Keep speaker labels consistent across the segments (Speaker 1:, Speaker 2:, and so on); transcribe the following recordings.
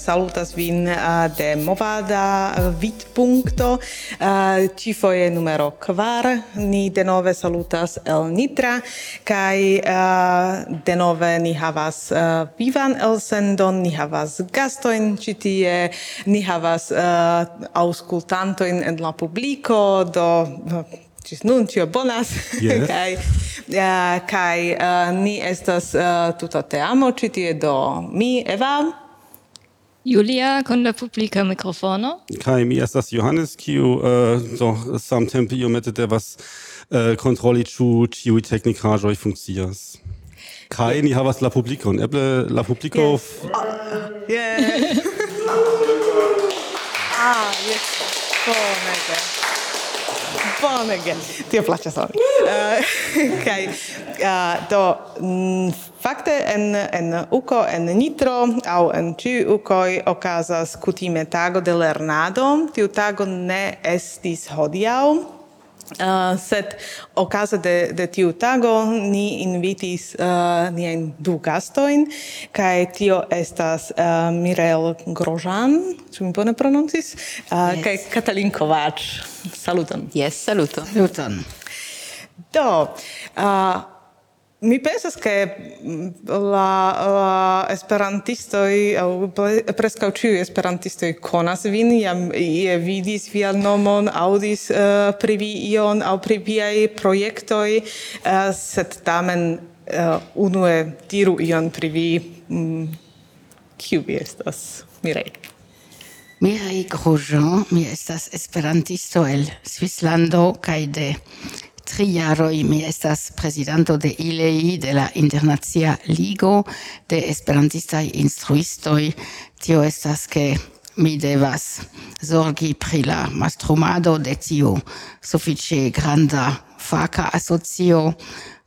Speaker 1: salutas vin de Movada Vidpunkto, cifoje numero kvar. Ni denove salutas el Nitra, kai denove ni havas vivan elsendon, ni havas gastojn ĉi tie, ni havas aŭskultantojn en la publiko, do Cis nun tio bonas
Speaker 2: yes.
Speaker 1: kai uh, kai uh, ni estas uh, tuta te amo citie do mi Eva
Speaker 3: Julia con la publica microfono.
Speaker 2: Kai mi estas Johannes, kiu uh, do samtempe iomete devas uh, kontroli ĉu ĉiuj teknikaĵoj funkcias. Kaj yeah. ni havas la publikon. Eble la publiko
Speaker 1: yes. Yeah. ah, yes. Oh, my God. Vonege. Tio plaĉas al mi. Kaj eh, do mm, fakte en en uko en nitro aŭ en ĉiuj ukoj okazas kutime tago de lernado. Tiu tago ne estis hodiaŭ. Uh, sed okaze de, de tiu tago ni invitis ah, uh, nien du gastojn kaj tio estas uh, Mirel Grožan, ĉu mi bone prononcis, uh,
Speaker 4: yes.
Speaker 1: kaj Katalin Kovač. Saluton.
Speaker 4: Yes, saluton.
Speaker 5: Saluton.
Speaker 1: Do, uh, Mi pensas che mm, la, la esperantistoi, au prescau ciui esperantistoi conas vin, jam ie vidis via nomon, audis uh, eh, privi ion, au priviai proiectoi, uh, eh, sed tamen uh, unue diru ion privi, mm, kiu vi estas, Mirei?
Speaker 5: Mirei Grosjean, mi estas esperantisto el Svislando, kaj de tri jaroj mi estas prezidanto de ILEI, de la Internacia Ligo de Esperantistaj Instruistoj. Tio estas ke mi devas zorgi pri la mastrumado de tiu sufiĉe granda faka asocio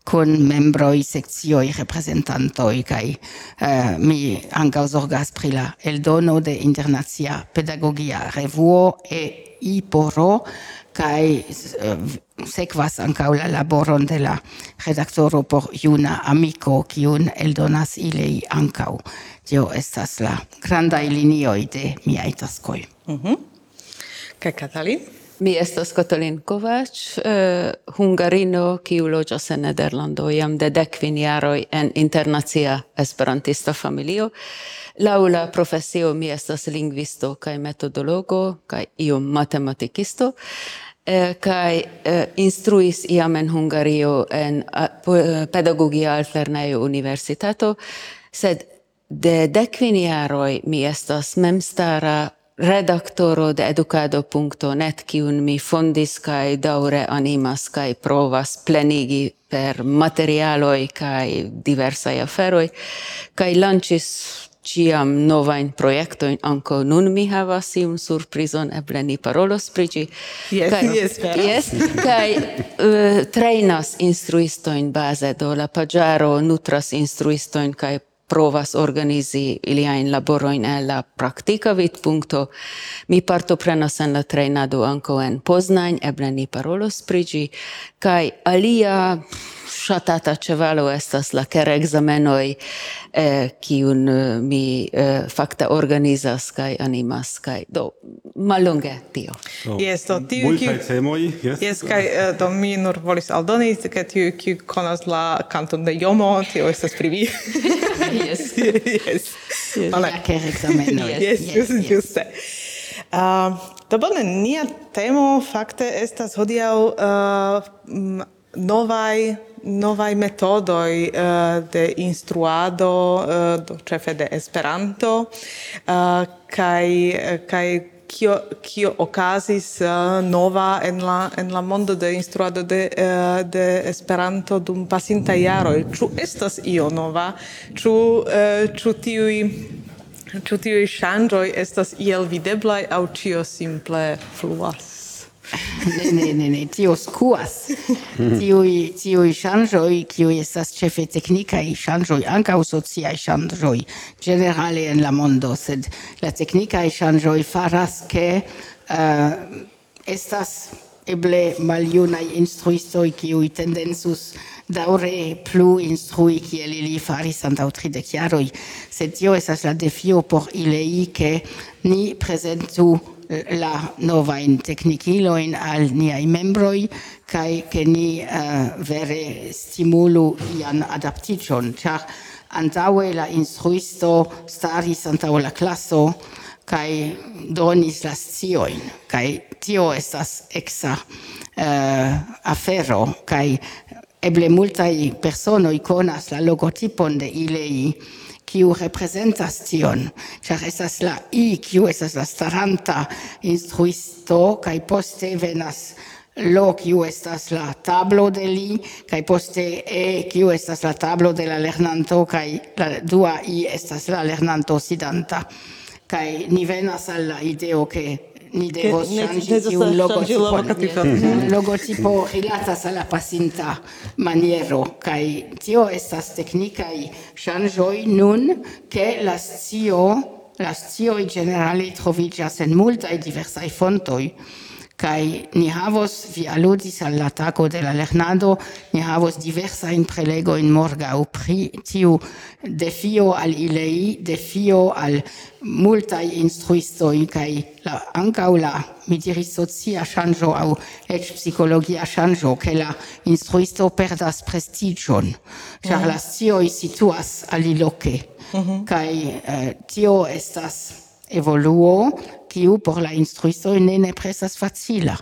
Speaker 5: kun membroj, sekcioj, reprezentantoj kaj eh, mi ankaŭ zorgas pri la eldono de Internacia Pedagogia Revuo e IPORO kaj eh, sekvas ankaŭ la laboron de la redaktoro por juna amiko, kiun eldonas ilei ankaŭ. Tio estas la grandaj linioj de miaj taskoj.
Speaker 1: Mm -hmm. Kaj Katalin?
Speaker 4: Mi estas Katalin Kovacs, uh, eh, hungarino, kiu loĝas en Nederlando jam de dekvin jaroj en internacia esperantista familio. Laŭ la profesio mi estas lingvisto kaj metodologo kaj iom matematikisto. Eh, kai eh, instruis iam en Hungario en eh, pedagogia altlernejo universitato, sed de decvin jaroj mi estas memstara redaktoro de educado.net, kiun mi fondis kaj daŭre animas kaj provas plenigi per materialoj kaj diversaj aferoj, kaj lanĉis ciam novain projektoin anco nun mi havas iun surprizon, eble ni parolos pri ĝi.
Speaker 1: Yes,
Speaker 4: kaj,
Speaker 1: yes,
Speaker 4: yes, kaj eh, uh, trainas instruistoin baze, do la paĝaro nutras instruistoin kaj provas organizi iliajn laborojn en la praktika vidpunkto. Mi partoprenas en la trejnado ankaŭ en Poznań, eble ni parolos pri ĝi kaj alia ŝatata ĉevalo estas la kerexamenoj, eh, kiun eh, mi eh, fakte organizas kaj animas kaj do mallonge tio.
Speaker 2: Jes,
Speaker 1: yes, do tiu
Speaker 2: multaj
Speaker 1: kiu...
Speaker 2: temoj, yes.
Speaker 1: Yes, kaj uh, eh, do mi nur volis aldoni, ke tiu kiu konas la kanton de Jomo, tio estas pri vi.
Speaker 4: yes.
Speaker 1: yes. La
Speaker 5: kerexamenoj. yes,
Speaker 1: yes, yes, yes. yes. Uh, do bone, nia temo fakte estas hodiaŭ uh, novaj novaj metodoj uh, eh, de instruado uh, do ĉefe de Esperanto eh, uh, kaj kaj kio kio okazis uh, nova en la en la mondo de instruado de uh, de Esperanto dum pasinta jaro ĉu estas io nova? Ĉu uh, ĉu tiuj ĉu tiuj ŝanĝoj estas iel videblaj aŭ ĉio simple fluas?
Speaker 5: ne, ne, ne, ne, tio scuas. Tiui, tiui shangioi, kiui estas cefe technicae shangioi, ancau sociae shangioi, generale en la mondo, sed la technicae shangioi faras che uh, eh, estas eble maliunai instruistoi kiui tendensus daure plu instrui kiel ili faris antau tridec jaroi, sed tio estas la defio por ilei che ni presentu la nova in tecnicilo in al niai membroi kai che ni uh, vere stimulu ian adaptation char antaue la instruisto staris antaŭ la classo kai donis la scioin kai tio estas exa uh, afero kai eble multai personoi conas la logotipon de ilei kiu representas tion, ĉar estas la I, kiu estas la staranta instruisto, kaj poste venas lo kiu estas la tablo de li kaj poste e kiu estas la tablo de la lernanto kaj la dua i estas la lernanto sidanta. Kaj ni venas al la ideo ke ni devos shangi un logocipo, Logotipo. rilatas alla pasinta maniero, kai tio estas tecnicae shangioi nun, che la scio, la scioi generale trovigas en multae diversae fontoi, kai ni havos vi aludis al la de la lernado ni havos diversa in prelego in morga u pri tiu defio al ilei defio al multa instruisto kai la ancau la mi diris socia shanjo au et psicologia shanjo ke la instruisto perdas prestigion char mm -hmm. la sio situas aliloque mm -hmm. kai uh, eh, tio estas evoluo kiu por la instruisto ne ne presas facila.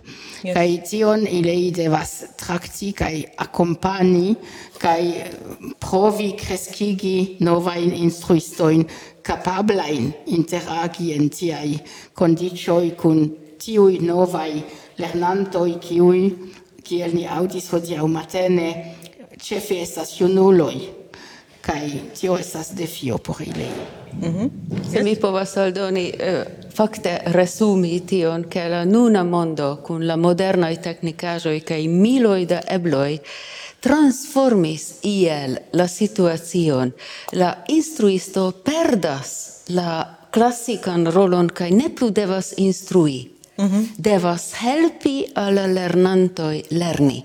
Speaker 5: Yes. Kaj tion ili devas trakti kaj akompani kaj eh, provi kreskigi novajn instruistojn kapablajn interagi en tiaj kondiĉoj kun tiuj novaj lernantoj kiuj kiel ni aŭdis hodiaŭ matene ĉefe estas junuloj kaj tio estas defio por ili.
Speaker 4: Mm -hmm. Se mi povas aldoni, eh, fakte resumi tion, ke la nuna mondo kun la modernaj teknikaĵoj kaj miloj da ebloj transformis iel la situacion. La instruisto perdas la klasikan rolon kaj ne plu devas instrui. Mm -hmm. Devas helpi al lernantoj lerni.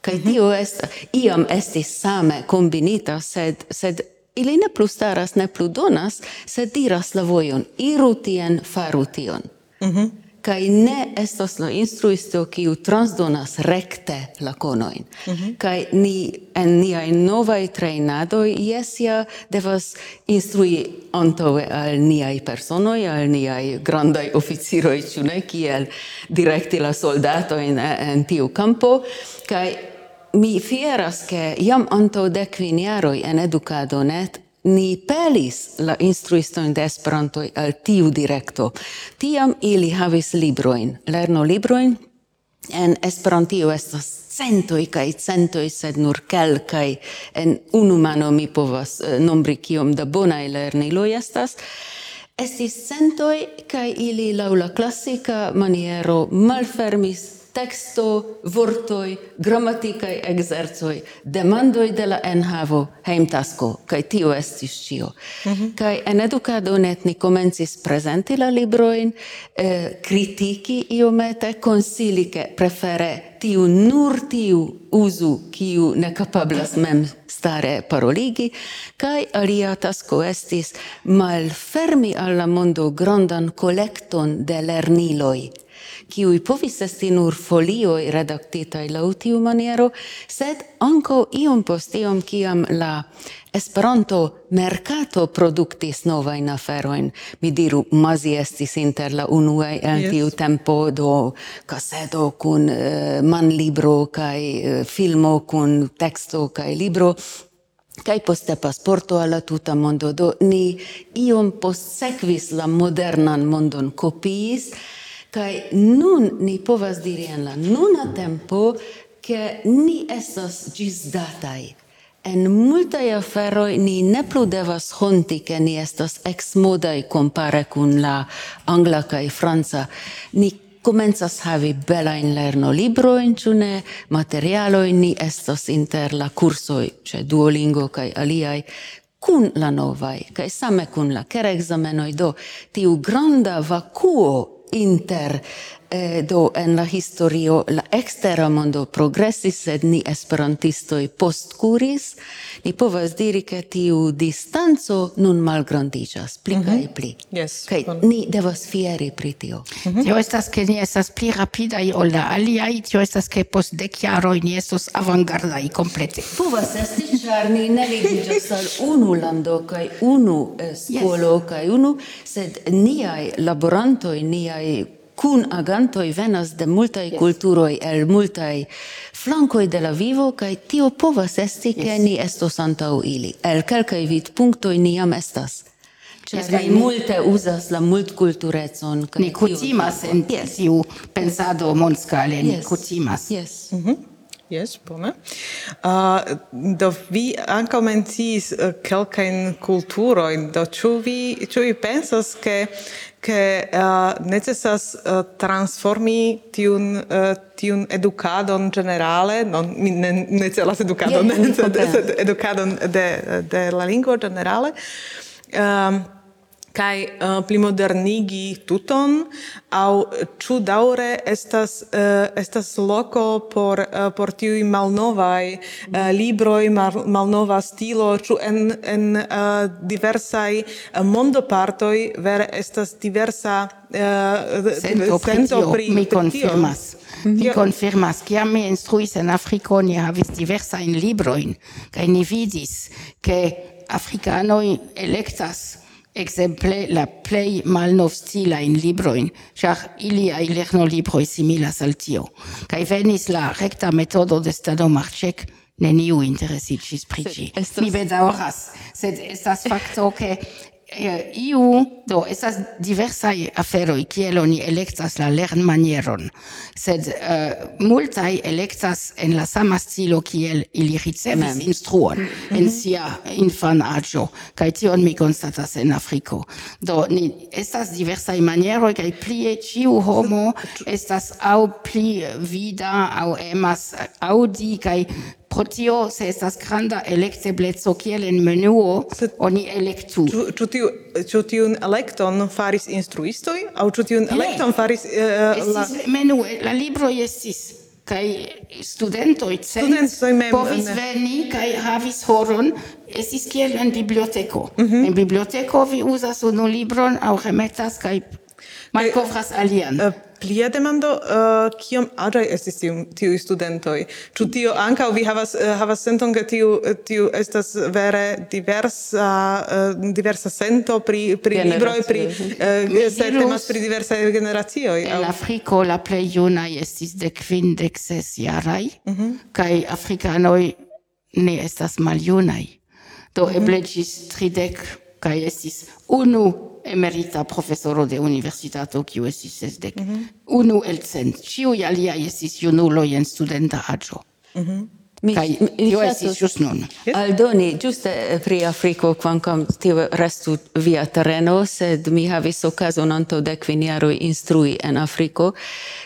Speaker 4: Kaj mm -hmm. tio est, iam estis same kombinita, sed, sed Ili ne plus staras, ne plus donas, se diras la vojon, iru tien, faru tion. Mm -hmm. Kai ne estos la instruisto kiu transdonas rekte la konoin. Mm -hmm. Kai ni en niaj novai trejnadoj jes ja devas instrui antaŭe al niaj personoj, al niaj grandaj oficiroj, ĉu ne, kiel direkti la soldatojn eh, en tiu kampo, Kai mi fieras che iam anto de quiniaroi en educado net ni pelis la instruisto in esperanto al tiu directo. Tiam ili havis libroin, lerno libroin, en Esperantio estas centoi kai centoi, sed nur kelkai, en unu mano mi povas eh, nombri kiom da bonai lerniloi estas, estis centoi, kai ili laula classica maniero malfermis texto, vortoi, grammaticae exerzoi, demandoi de la enhavo, heimtasko, kai tio estis cio. Mm -hmm. Kai en educado net ni comencis presenti la libroin, eh, critici iomete, consili che prefere tiu nur tiu uzu, kiu ne capablas mem stare paroligi, kai alia tasko estis malfermi alla mondo grandan collecton de lerniloi, kiuj povis esti nur folio redaktitaj laŭ tiu maniero, sed anco iom post iom kiam la Esperanto mercato produktis novajn aferoin, Mi diru, Mazi estis inter la unuaj en yes. tiu tempo do casedo kun uh, manlibro kaj uh, filmo kun teksto kaj libro kai poste pasporto alla tuta mondo do ni iom post la modernan mondon kopiis kai nun ni povas diri en la nuna tempo, che ni estas gisdatai. En multae aferoi ni ne plu devas honti ke ni estas exmodai compare kun la angla kai franca. Ni comenzas havi belain lerno libro in cune materialo in ni estos inter la curso ce Duolingo kai aliai, kun la novai, kai same kun la ker examenoi do, tiu granda vacuo inter eh, do en la historio la extera mondo progressis, sed ni esperantistoi postcuris, ni povas diri, che tiu distanco nun malgrandigas, pli mm -hmm. kaj pli.
Speaker 1: Yes,
Speaker 4: Kai
Speaker 1: bon.
Speaker 4: ni devas fieri pri tio. Mm -hmm.
Speaker 5: Tio estas, ke ni estas pli rapidaj ol la aliaj, tio estas, ke post dek jaroj ni estos avangardaj komplete.
Speaker 4: Povas esti, ĉar ni ne ligiĝas al unu lando kaj unu eh, skolo yes. kaj unu, sed niaj laborantoj, niaj kun agantoj venas de multaj yes. kulturoj el multaj flankoj de la vivo kaj tio povas esti ke ni estos antaŭ ili. El kelkaj vidpunktoj ni jam estas. Ĉar yes, ni multe uzas la multkulturecon kaj
Speaker 5: ni kutimas en tiu pensado mondskale ni kutimas.
Speaker 4: Jes mm -hmm.
Speaker 1: Yes, bone. Uh, do vi ankaŭ menciis eh, uh, kelkajn kulturojn, do ĉu vi ĉu vi pensas ke che uh, eh, necessas uh, eh, transformi tiun uh, tiun educadon generale non ne, ne celas educadon
Speaker 4: yeah,
Speaker 1: sed, sed educadon de de la lingvo generale. Um, kai uh, plimodernigi tuton au ĉu daure estas uh, estas loko por uh, por tiuj malnovaj uh, libroj mal, malnova stilo ĉu en en uh, diversaj uh, mondopartoj vere estas diversa uh,
Speaker 5: sento pri tio mi konfirmas. Mi confirmas kiam mi instruis en Afriko ni havis diversajn librojn kaj ni vidis ke afrikanoj elektas exemple la plej malnovstilajn librojn, ĉar iliaj lernolibroj similas al tio. Kaj venis la rekta metodo de Stado Marĉek, neniu interesiĝis pri ĝi. Mi bedaŭras, sed estas fakto, ke eh, iu, do, estas diversaj aferoj kiel oni electas la lernmanieron, sed eh, multaj electas en la sama stilo kiel ili ricevis mm. instruon mm -hmm. en sia infan agio, kai tion mi konstatas en Afriko Do, ni, estas diversaj manieroj kaj plie ĉiu homo estas au pli vida, au emas audi, kaj Pro tio, se estas granda elektebleco kiel en menuo, oni elektu.
Speaker 1: Ĉu tiu ĉu tiun elekton faris instruistoj aŭ ĉu tiun elekton faris uh, la
Speaker 5: menuo la libro estis kaj studentoj cent povis veni kaj havis horon estis kiel en biblioteko.
Speaker 1: Mhm.
Speaker 5: En biblioteko vi uzas unu libron aŭ remetas kaj malkovras alian.
Speaker 1: Uh, plia demando, uh, kiom aĝaj estis tiu, tiuj studentoj? Ĉu tio ankaŭ vi havas uh, havas senton, ke tiu uh, tiu estas vere diversa uh, diversa sento pri pri libroj, pri uh, se temas pri diversaj generacioj?
Speaker 5: En
Speaker 1: au...
Speaker 5: Afriko la plej junaj estis de kvin dek ses jaraj
Speaker 1: mm
Speaker 5: kaj afrikanoj ne estas maljunaj. Do
Speaker 1: mm -hmm.
Speaker 5: eble ĝis tridek kaj estis unu emerita profesoro de universitato kiu estis sesdek.
Speaker 1: Mm -hmm.
Speaker 5: Unu el cent. Ĉiuj aliaj estis junuloj en studenta aĝo.
Speaker 4: Mm
Speaker 5: -hmm.
Speaker 4: Mi, Kai, mi
Speaker 5: tio estis just nun. Eh?
Speaker 4: Aldoni, giuste eh, pri Afriko, quancam tio restu via terreno, sed mi havis occasion anto de quiniaroi instrui en Afriko,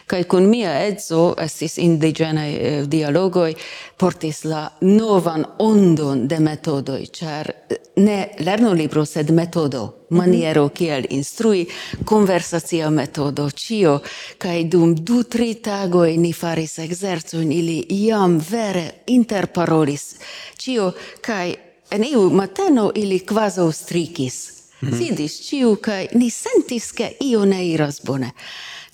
Speaker 4: kai kun mia edzo, estis indigenai eh, dialogoi, portis la novan ondon de metodoi, char eh, ne lerno libro, sed metodo. Mhm. maniero kiel instrui, conversacia metodo, cio, kaj dum du tri tagoi ni faris exercon, ili iam vere interparolis cio, kaj en iu mateno ili quasau strikis. Mm -hmm. Sidis ciu, kai ni sentis, ke io ne iras bone.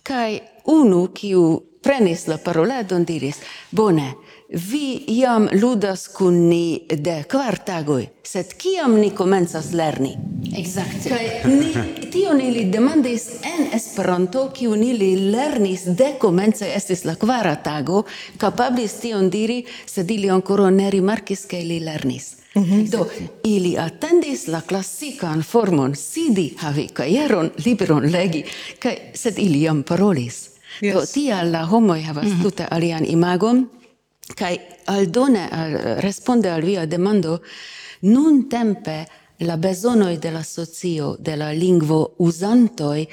Speaker 4: Kaj unu, kiu prenis la paroladon, diris, bone, Vi iam ludas kun ni de kvar tagoj, sed kiam ni komencas lerni?
Speaker 5: Exacte.
Speaker 4: Kaj ni tion ili demandis en Esperanto, kiun ili lernis de komence estis la kvara tago, kapablis tion diri, sed ili ankoraŭ ne rimarkis ke ili lernis. Mm -hmm. Do, ili attendis la klasikan formon sidi havi kajeron, libron legi, kaj sed ili jam parolis.
Speaker 1: Yes.
Speaker 4: Do, tial la homoj havas mm -hmm. tute alian imagon, Kai aldone al responde al via demando nun tempe la bezonoi de la socio de la lingvo usantoi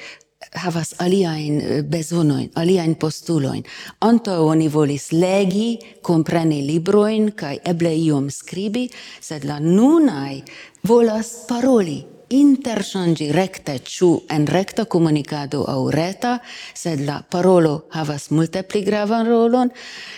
Speaker 4: havas aliaen eh, bezonoin, aliaen postuloin. Anto oni volis legi, compreni libroin, kai eble iom scribi, sed la nunai volas paroli, interchangi recte ciu en recta comunicado au reta, sed la parolo havas multe pli gravan rolon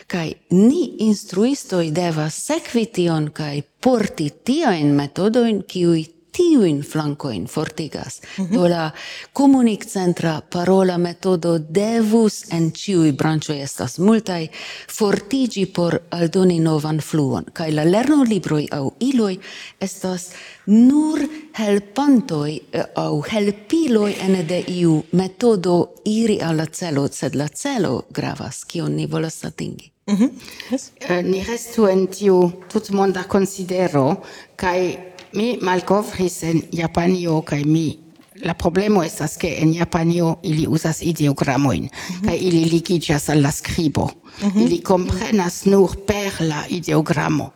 Speaker 4: kai ni instruistoi devas sekvi tion kaj porti tiajn metodoin kiuj tiuin flancoin fortigas. Mm -hmm. Do la comunic centra parola metodo devus en ciui brancho estas multai fortigi por aldoni novan fluon. Kai la lerno libroi au iloi estas nur helpantoi eh, au helpiloi ene de iu metodo iri alla celo, sed la celo gravas, kion ni volas atingi.
Speaker 5: Mm -hmm. yes. uh, ni restu en tiu tutmonda considero, kai mi malkovris en Japanio kaj mi la problemo estas ke en Japanio ili uzas ideogramojn mm -hmm. ili ligiĝas al la skribo. Mm -hmm. Ili komprenas nur per la ideogramo.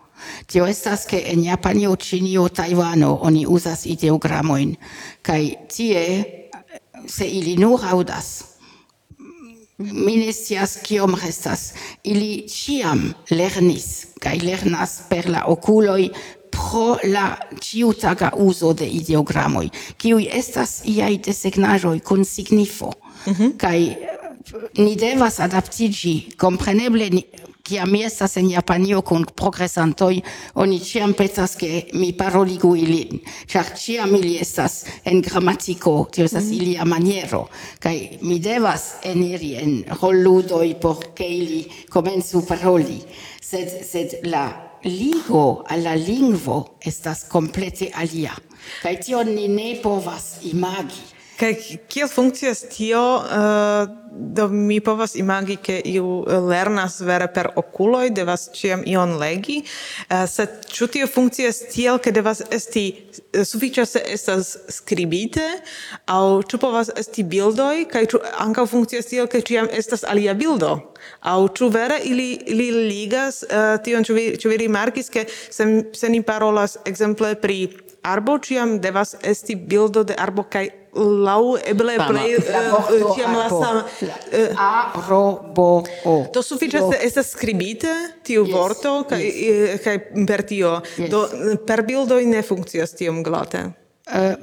Speaker 5: Tio estas ke en Japanio, Ĉinio, Tajvano oni uzas ideogramojn kaj tie se ili nur aŭdas mi ne scias kiom restas. Ili ĉiam lernis kaj lernas per la okuloj, pro la ciutaga uso de ideogramoj, kiuj estas iaj desegnaĵoj kun signifo. Mm -hmm. Ni devas adaptiĝi, kompreneble ni Kia mi estas en Japanio kun progresantoj, oni ĉiam petas, ke mi paroligu ilin, ĉar ĉiam ili estas en gramatiko, tio estas mm. ilia maniero, kaj mi devas eniri en rolludoj por ke ili komencu paroli, sed, sed la ligo alla lingvo estas komplete alia. Kaj tion ni ne povas imagi.
Speaker 1: Kaj kiel funkcias tio, uh, do mi povas imagi, ke iu eh, lernas vere per okuloj, devas ĉiam ion legi, uh, sed ĉu tio funkcias tiel, ke devas esti sufiĉa se estas skribite, aŭ ĉu povas esti bildoj, kaj ĉu ankaŭ funkcias tiel, ke ĉiam estas alia bildo? Aŭ ĉu vere ili, ili ligas uh, tion, ĉu vi, ĉu vi rimarkis, ke se, se ni parolas ekzemple pri arbo, ĉiam devas esti bildo de arbo kaj lau eble plej
Speaker 5: eh, eh,
Speaker 1: tiam la sama
Speaker 5: a eh, ro bo o
Speaker 1: do
Speaker 5: sufiĉas
Speaker 1: estas skribite tiu vorto kaj kaj per tio. Do per bildoj ne funkcias tiom glate.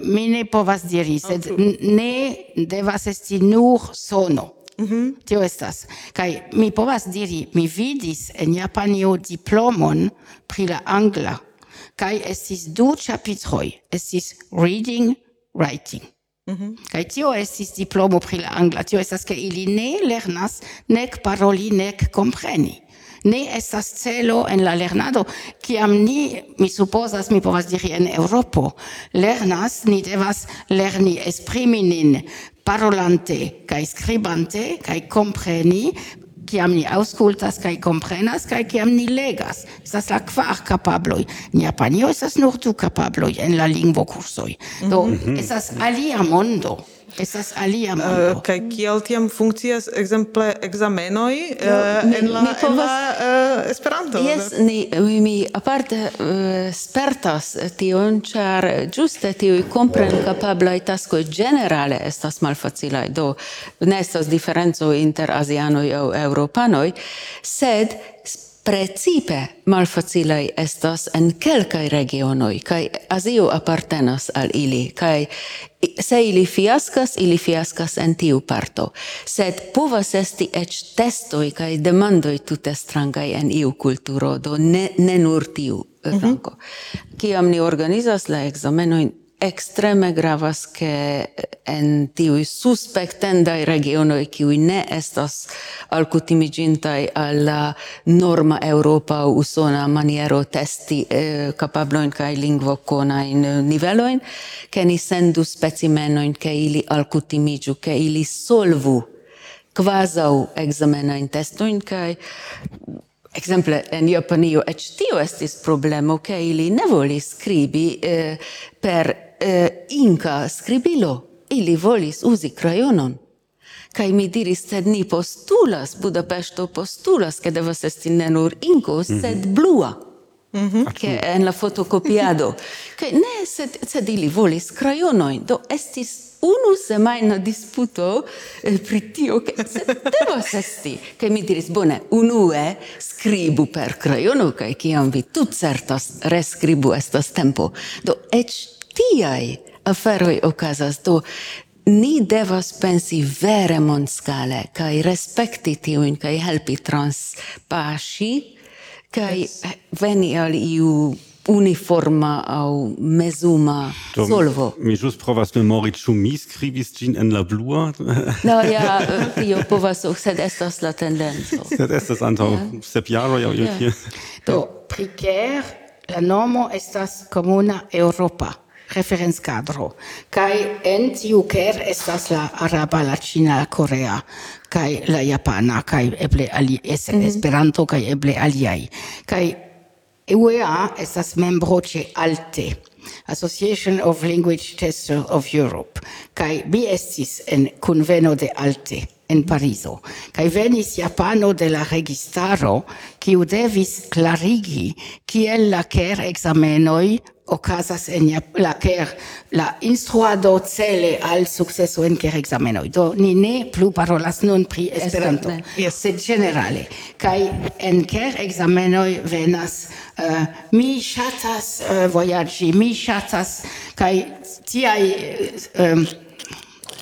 Speaker 5: Mi ne povas diri ah, sed ne devas esti nur sono. Mhm. Tio estas. kai mi povas diri, mi vidis en Japanio diplomon pri la angla. kai estis du ĉapitroj. Estis reading, writing. Mm. Kaj tio estis diplomo pri la angla, tio estas ke ili ne lernas nek paroli nek kompreni. Ne estas celo en la lernado, kiam ni, mi supposas, mi povas diri en Europo, lernas, ni devas lerni esprimi nin parolante kaj skribante kaj kompreni kiam ni auskultas kaj komprenas kaj kiam ni legas. Estas la kvar kapabloj. En Japanio estas nur du kapabloj en la lingvokursoj. Do mm -hmm. estas alia mondo estas alia eh, mondo.
Speaker 1: Uh, kaj kiel tiam funkcias ekzemple ekzamenoj uh,
Speaker 4: eh,
Speaker 1: en la, ni
Speaker 4: povas...
Speaker 1: en la uh, Esperanto?
Speaker 4: Jes, ni, mi aparte uh, spertas tion, ĉar ĝuste tiuj komprenkapablaj taskoj ĝenerale estas malfacilaj, do ne estas diferenco inter azianoj aŭ eŭropanoj, sed Precipe malfacilai estas en kelkaj regionoj, kaj Azio apartenas al ili, kaj se ili fiaskas, ili fiaskas en tiu parto. Sed povas esti eĉ testoj kaj demandoj tute strangaj en iu kulturo, do ne, ne nur tiu mhm. rango. Mm -hmm. Kiam ni organizas la ekzamenojn, extreme gravas che en tiui suspectendai regionoi qui ne estas alcutimigintai alla norma Europa usona maniero testi eh, capabloin kai lingvo conain niveloin, che ni sendu specimenoin che ili alcutimigiu, che ili solvu quasau examenain testoin kai Exemple, en Japanio ec tio estis problemo, che ili ne volis scribi eh, per eh, inca scribilo, ili volis usi crayonon. Kai mi diris, sed ni postulas, Budapesto postulas, che devas esti ne nur inco, mhm. sed blua. Mm -hmm. Che en la fotocopiado. che ne sed, sed ili volis crayonoin, do estis unu semaina disputo eh, pri tio, che sed devas esti. Che mi diris, bone, unue scribu per crayono, kai kiam vi tut certas rescribu estas tempo. Do ec tiai aferoi okazas, do ni devas pensi vere mondskale, kai respekti tiuin, kai helpi trans pasi, kai yes. veni al iu uniforma au mesuma Do, solvo.
Speaker 2: Mi just provas memori, ĉu mi skribis ĝin en la blua?
Speaker 4: no, ja, tio povas, sed estas la tendenzo.
Speaker 2: Sed estas antaŭ yeah. sep jaroj aŭ yeah.
Speaker 5: Do, pri la nomo estas komuna Europa referenzcadro. Kai en tiu ker estas la araba, la cina, la korea kai la japana kaj eble ali es, mm -hmm. Esperanto kaj eble aliai. Kaj UEA estas membro ce ALTE. Association of Language Testers of Europe. Kai mi estis en conveno de Alte en Parizo. Kai venis Japano de la registaro, kiu devis clarigi kiel la ker examenoi ocasas en la ker la instruado cele al successo en ker examenoi. Do ni ne plu parolas nun pri Esperanto, yes. sed generale. Kai en ker examenoi venas uh, mi shatas uh, eh, voyagi, mi shatas kai tiai um, eh,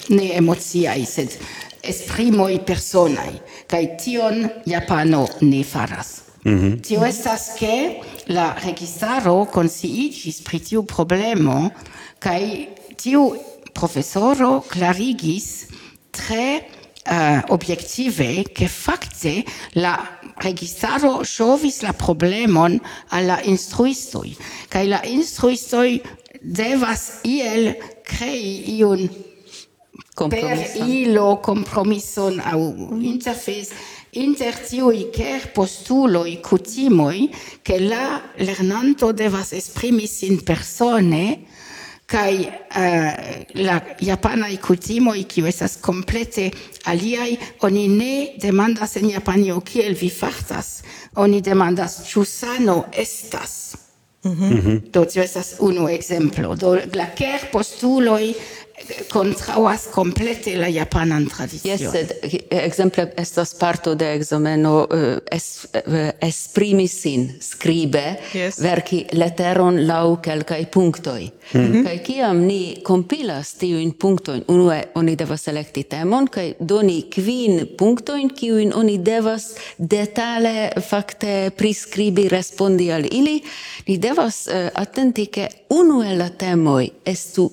Speaker 5: ne emociai, sed esprimoi personai. Kai tion Japano ne faras. -hmm. Tio estas che la registaro consciigis pri tiu problemo kai tiu profesoro clarigis tre uh, objektive che fakte la registaro shovis la problemon alla instruistoi kai la instruistoi devas iel crei iun per ilo compromiso au interface inter tiui cer postuloi cutimoi che la lernanto devas esprimi sin persone kai uh, eh, la japana ikutimo iki esas komplete aliai oni ne demandas en Japanio kiel vi fartas oni demandas ĉu sano estas Mm -hmm. Do tio estas unu ekzemplo. Do la ker postuloi contrauas complete la japanan tradizion.
Speaker 4: Yes, sed eh, exemple estas parto de exameno uh, eh, es, uh, esprimi sin scribe yes. verki leteron lau kelkaj punktoj. Mm -hmm. Kai kiam ni kompilas tiujn punktojn, unue oni devas selecti temon kai doni kvin punktojn, kiujn oni devas detale fakte priskribi, respondi al ili, ni devas uh, attenti ke unue la temoi estu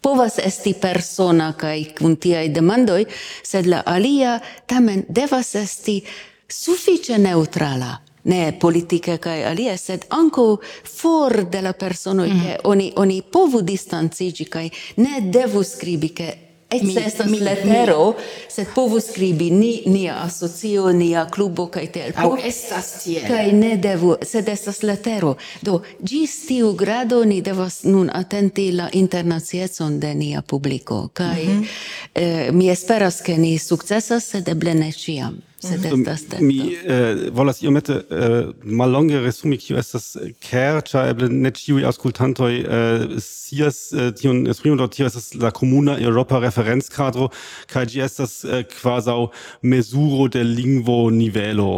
Speaker 4: povas esti persona kaj kun tiaj demandoj, sed la alia tamen devas esti sufiĉe neutrala. Ne politike kaj alie, sed ankaŭ for de la personoj, mm oni, oni povu distanciĝi kaj ne devu skribi, ke Ecce estas mi, letero, sed povus scribi ni, nia asocio, nia klubo, kaj tel.
Speaker 5: Au estas tiel.
Speaker 4: Kaj ne devu, sed estas letero. Do, gis tiu grado ni devas nun atenti la internaciecon de nia publiko. Kaj mm -hmm. eh, mi esperas, ke ni sukcesas, sed eble ne ciam. Sed mhm. estas.
Speaker 2: Mi eh, volas iomete eh, mallonge resumi kiu estas care, ĉar eble ne ĉiuj aŭskultantoj eh, scias eh, tion esprimo do tio estas la komuna Europa referenckadro kaj ĝi estas eh, kvazaŭ mezuro de lingvonivelo.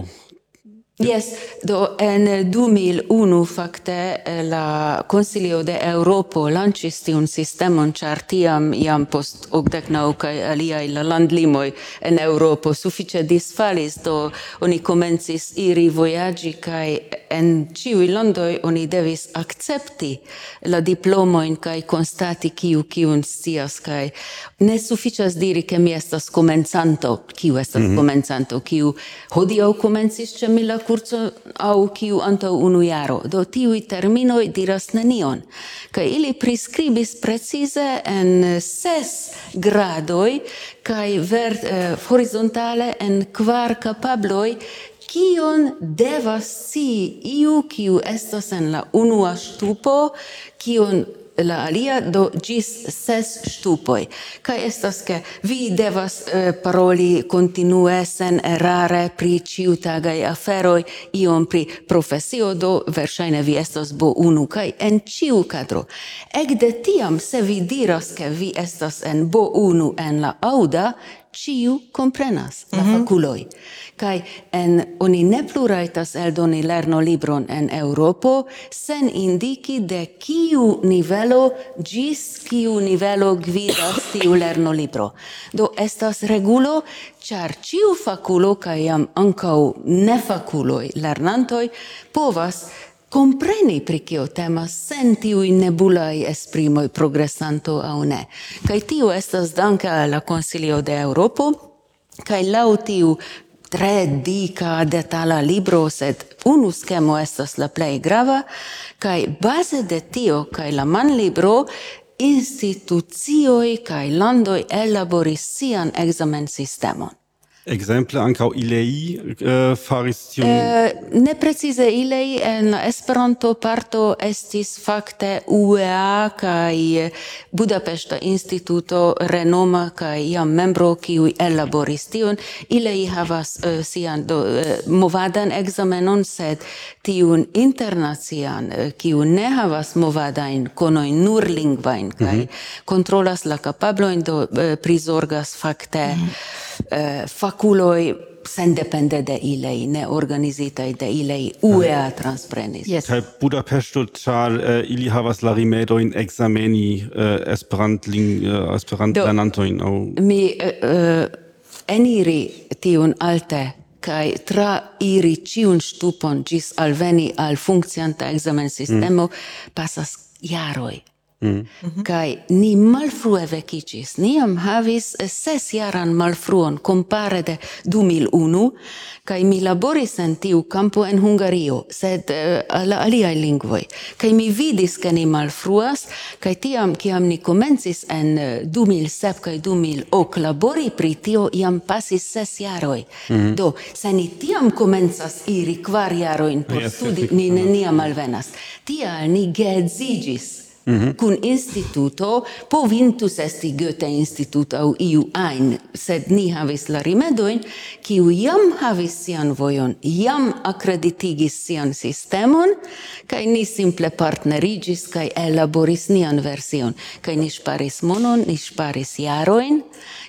Speaker 4: Yes, do en 2001 fakte eh, la Consilio de Europo lancis tiun sistemon, char tiam iam post ogdek nau kaj aliai la landlimoi en Europo suffice disfalis, do oni komencis iri voyagi kaj en ciui landoi oni devis accepti la diplomoin kai constati kiu kiun scias kai ne sufficias diri che mi estas comenzanto, kiu estas mm -hmm. comencanto, kiu hodiau comencis ce mila curso au kiu anto unu jaro. Do tiui terminoi diras nenion. Ca ili prescribis precise en ses gradoi, cae ver, eh, horizontale en quar capabloi kion devas si iu kiu estas en la unua stupo, kion la alia do gis ses stupoi Ca estas ke vi devas eh, paroli continue sen errare pri ciutagaj aferoi, iom pri profesio do versaine vi estas bo unu kai en ciu cadro. Ec de tiam se vi diras ke vi estas en bo unu en la auda ciu comprenas la mm -hmm. faculoi kai en oni ne pluraitas eldoni lerno libron en Europo sen indiki de kiu nivelo gis kiu nivelo gvidas tiu lerno libro. Do estas regulo, char ciu faculo kai jam ancau nefaculoi lernantoj povas compreni pri kio temas sen tiui nebulai esprimoi progressanto au ne. Kai tiu estas danka la Consilio de Europo, kai lau tiu tre dica detala libro, sed unu schemo estas la plei grava, cae base de tio cae la man libro, institucioi cae landoi elaboris sian examen sistemon.
Speaker 2: Exemple ankaŭ ilei uh, faris tion.
Speaker 4: Uh, eh, ne precize ilei en Esperanto parto estis fakte UEA kaj Budapeŝta Instituto renoma kaj iam membro kiu ellaboris tion. Ilei havas uh, sian do, uh, movadan ekzamenon sed tiun internacian uh, kiu ne havas movadajn konojn nur lingvajn kaj mm -hmm. kontrolas la kapablojn do uh, prizorgas fakte mm -hmm eh, faculoi sendepende de ilei, ne organizitai de ilei, UEA transprenis.
Speaker 2: Yes. Kai Budapesto, char uh, eh, ili havas la rimedojn exameni eh, Esperantlin, eh, Esperantlernantojn. Au...
Speaker 4: Mi uh, eniri tiun alte kai tra iri ciun stupon gis alveni al funkcianta examen sistemo mm. passas jaroi Mm. Kai ni malfrue vecicis, ni am havis eh, ses jaran malfruon compare de 2001, kai mi laboris en tiu campo en Hungario, sed eh, uh, la aliai lingvoi. Kai mi vidis ke ni malfruas, kai tiam, kiam ni comencis en eh, uh, 2007 kai 2008 labori pri tio, iam pasis ses jaroi. Mm. Mm-hmm. Do, se ni tiam comenzas iri kvar jaroin por yes, studi, ni neniam alvenas. Tia ni geedzigis. Mm -hmm. Cun instituto povintus esti Goethe instituto au iu ein, sed ni havis la rimedoin, kiu jam havis sian vojon, jam accreditigis sian sistemon, kai ni simple partnerigis, kai elaboris nian version, kai ni sparis monon, ni sparis jaroin,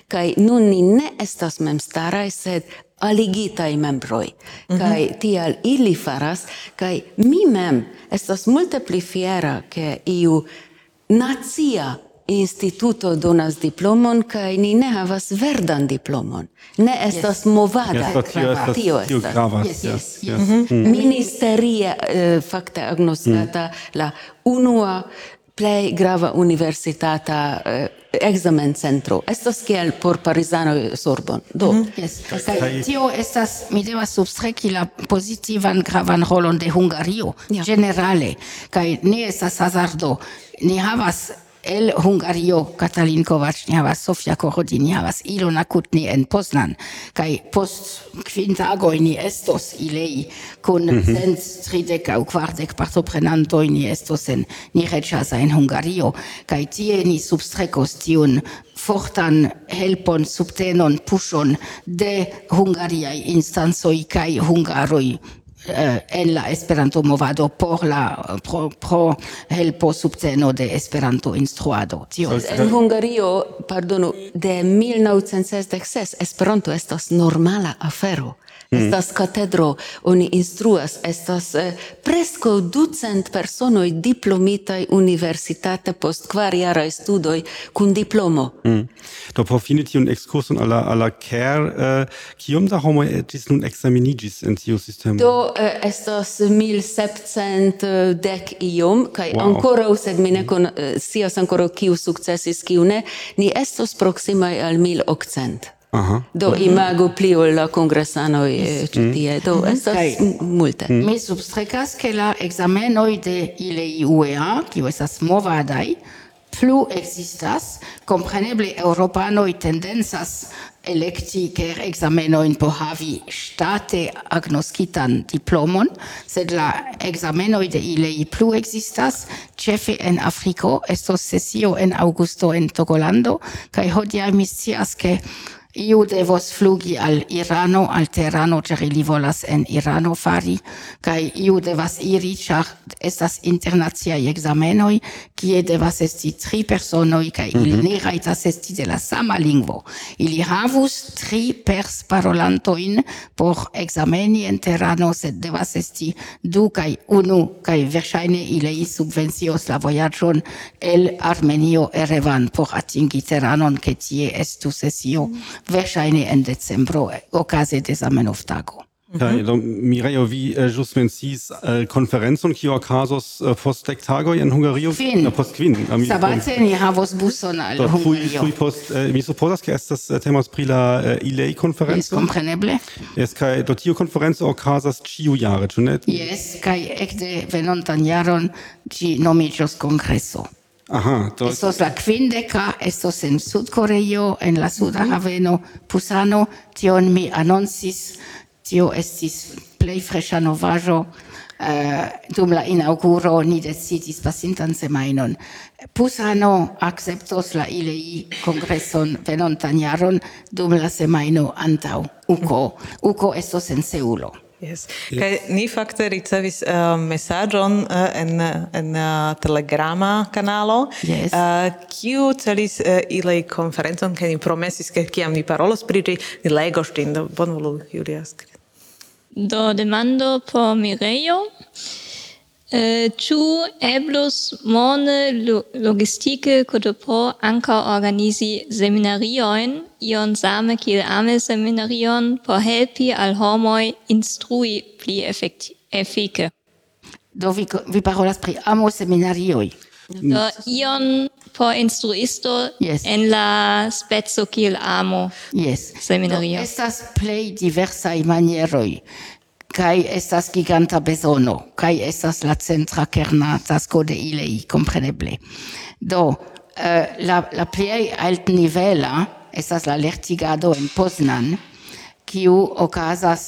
Speaker 4: kai nun ni ne estas memstarai, sed aligitai membroi. Mm -hmm. Kai tial ili faras, kai mi mem estas multe pli fiera ke iu nazia instituto donas diplomon kai ni ne havas verdan diplomon. Ne estas yes. movada.
Speaker 2: Yes, tio estas. Tio estas. Gravas. Yes, yes, yes. yes. Mhm.
Speaker 4: Mm -hmm. Ministeria uh, eh, fakte agnoskata mm. la unua plei grava universitata uh, examen centro. Estas kiel por parizano Sorbon. Do mm -hmm.
Speaker 5: yes. Kaj tio estas mi devas substreki la pozitivan gravan rolon de Hungario yeah. generale kaj ne estas hazardo. Ni havas el Hungario Katalin Kovačnjava, Sofia Korodinjava, Ilona Kutni en Poznan, kaj post kvintagoj ni estos ilei kun mm -hmm. cent tridek aŭ kvardek partoprenantoj ni estos en ni reĝas en Hungario, kaj tie ni substrekos tiun fortan helpon, subtenon, puŝon de hungariaj instancoj kaj hungaroj Eh, en la Esperanto movado por la pro, pro helpo subteno de Esperanto instruado. Tio
Speaker 4: en Hungario, pardonu, de 1966 Esperanto estas normala afero. Mm. Estas katedro, oni instruas, estas eh, presco ducent personoi diplomitai universitate post kvar jarae studoi kun diplomo.
Speaker 2: Mm. Do por fini tiun excursun alla, alla care, eh, kiom da homo etis nun examinigis en tiu sistemo?
Speaker 4: Do eh, estas mil septcent eh, dec iom, kai
Speaker 2: wow.
Speaker 4: ancora, sed mi ne con, eh, sias ancora kiu successis, kiu ne, ni estos proximai al mil octcent.
Speaker 2: Aha.
Speaker 4: Do imago pli ol la congressanoj eh, mm. ĉi tie. Do
Speaker 5: mm-hmm.
Speaker 4: estas multe. Mm.
Speaker 5: Mi substrekas che la ekzamenoj de ILEI-UEA, kiu estas movadai, plu existas, compreneble europanoi tendensas electi ker examenoin po havi state agnoskitan diplomon, sed la examenoi de ilei plu existas, cefe en Afriko, estos sesio en Augusto en Togolando, kai hodia mi scias che iu devos flugi al Irano, al Terano, cer ili volas en Irano fari, kai iu devas iri, char estas internaziai examenoi, kie devas esti tri personoi, kai mm -hmm. ili mhm. ne raitas esti de la sama lingvo. Ili havus tri pers parolantoin por exameni en Terano, sed devas esti du kai unu, kai verŝajne ilei subvencios la vojaĝon el Armenio Erevan por atingi Teranon, ke tie estu sesio verŝajne en decembro eh, okaze de Zamenhof-tago.
Speaker 2: Mhm. Kaj do Mirejo vi uh, ĵus mencis uh, konferencon kiu okazos uh, post dek tagoj en Hungario?
Speaker 5: Kvin.
Speaker 2: Uh, post kvin um,
Speaker 5: sabate ni havos buson al
Speaker 2: do,
Speaker 5: Hungario.
Speaker 2: tuj post uh, mi supozas ke estas uh, temas pri la uh, ILEI konferenco.
Speaker 5: Kompreneble.
Speaker 2: Jes kaj do tiu konferenco okazas ĉiu jare, ĉu ne?
Speaker 5: Jes kaj ekde venontan jaron ĝi nomiĝos kongreso.
Speaker 2: Aha, to...
Speaker 5: Estos la quindeca, estos en Sud Coreo, en la Suda Haveno, Pusano, tion mi annoncis, tio estis plei fresha novajo, uh, eh, dum la inauguro ni decidis pasintan semainon. Pusano acceptos la ILEI congresson venontan jaron dum la semaino antau. Uco, uco estos en Seulo.
Speaker 1: Yes. Kaj ni fakte ricevis uh, mesaĝon uh, en en uh, Telegrama kanalo.
Speaker 5: Yes.
Speaker 1: Uh, kiu celis uh, ilaj konferencon kaj ni promesis ke kiam ni parolos pri ĝi, ni legos ĝin. Bonvolu Julia skri.
Speaker 3: Do demando por Mirejo. Eh, ĉu eblus mone logistike Kotopor ankaŭ organizi seminariojn, ion same kiel ame seminarion, por helpi al homoj instrui pli efike?
Speaker 5: Do vi, vi parolas pri amo seminarioj.
Speaker 3: Do ion por instruisto
Speaker 5: yes.
Speaker 3: en la spezo kiel amo
Speaker 5: yes.
Speaker 3: seminario.
Speaker 5: Do estas plej diversaj manieroj kai estas giganta besono kai estas la centra kerna tasko de ilei, compreneble. Do, eh, la, la plei alt nivela estas la lertigado en Poznan, kiu okazas,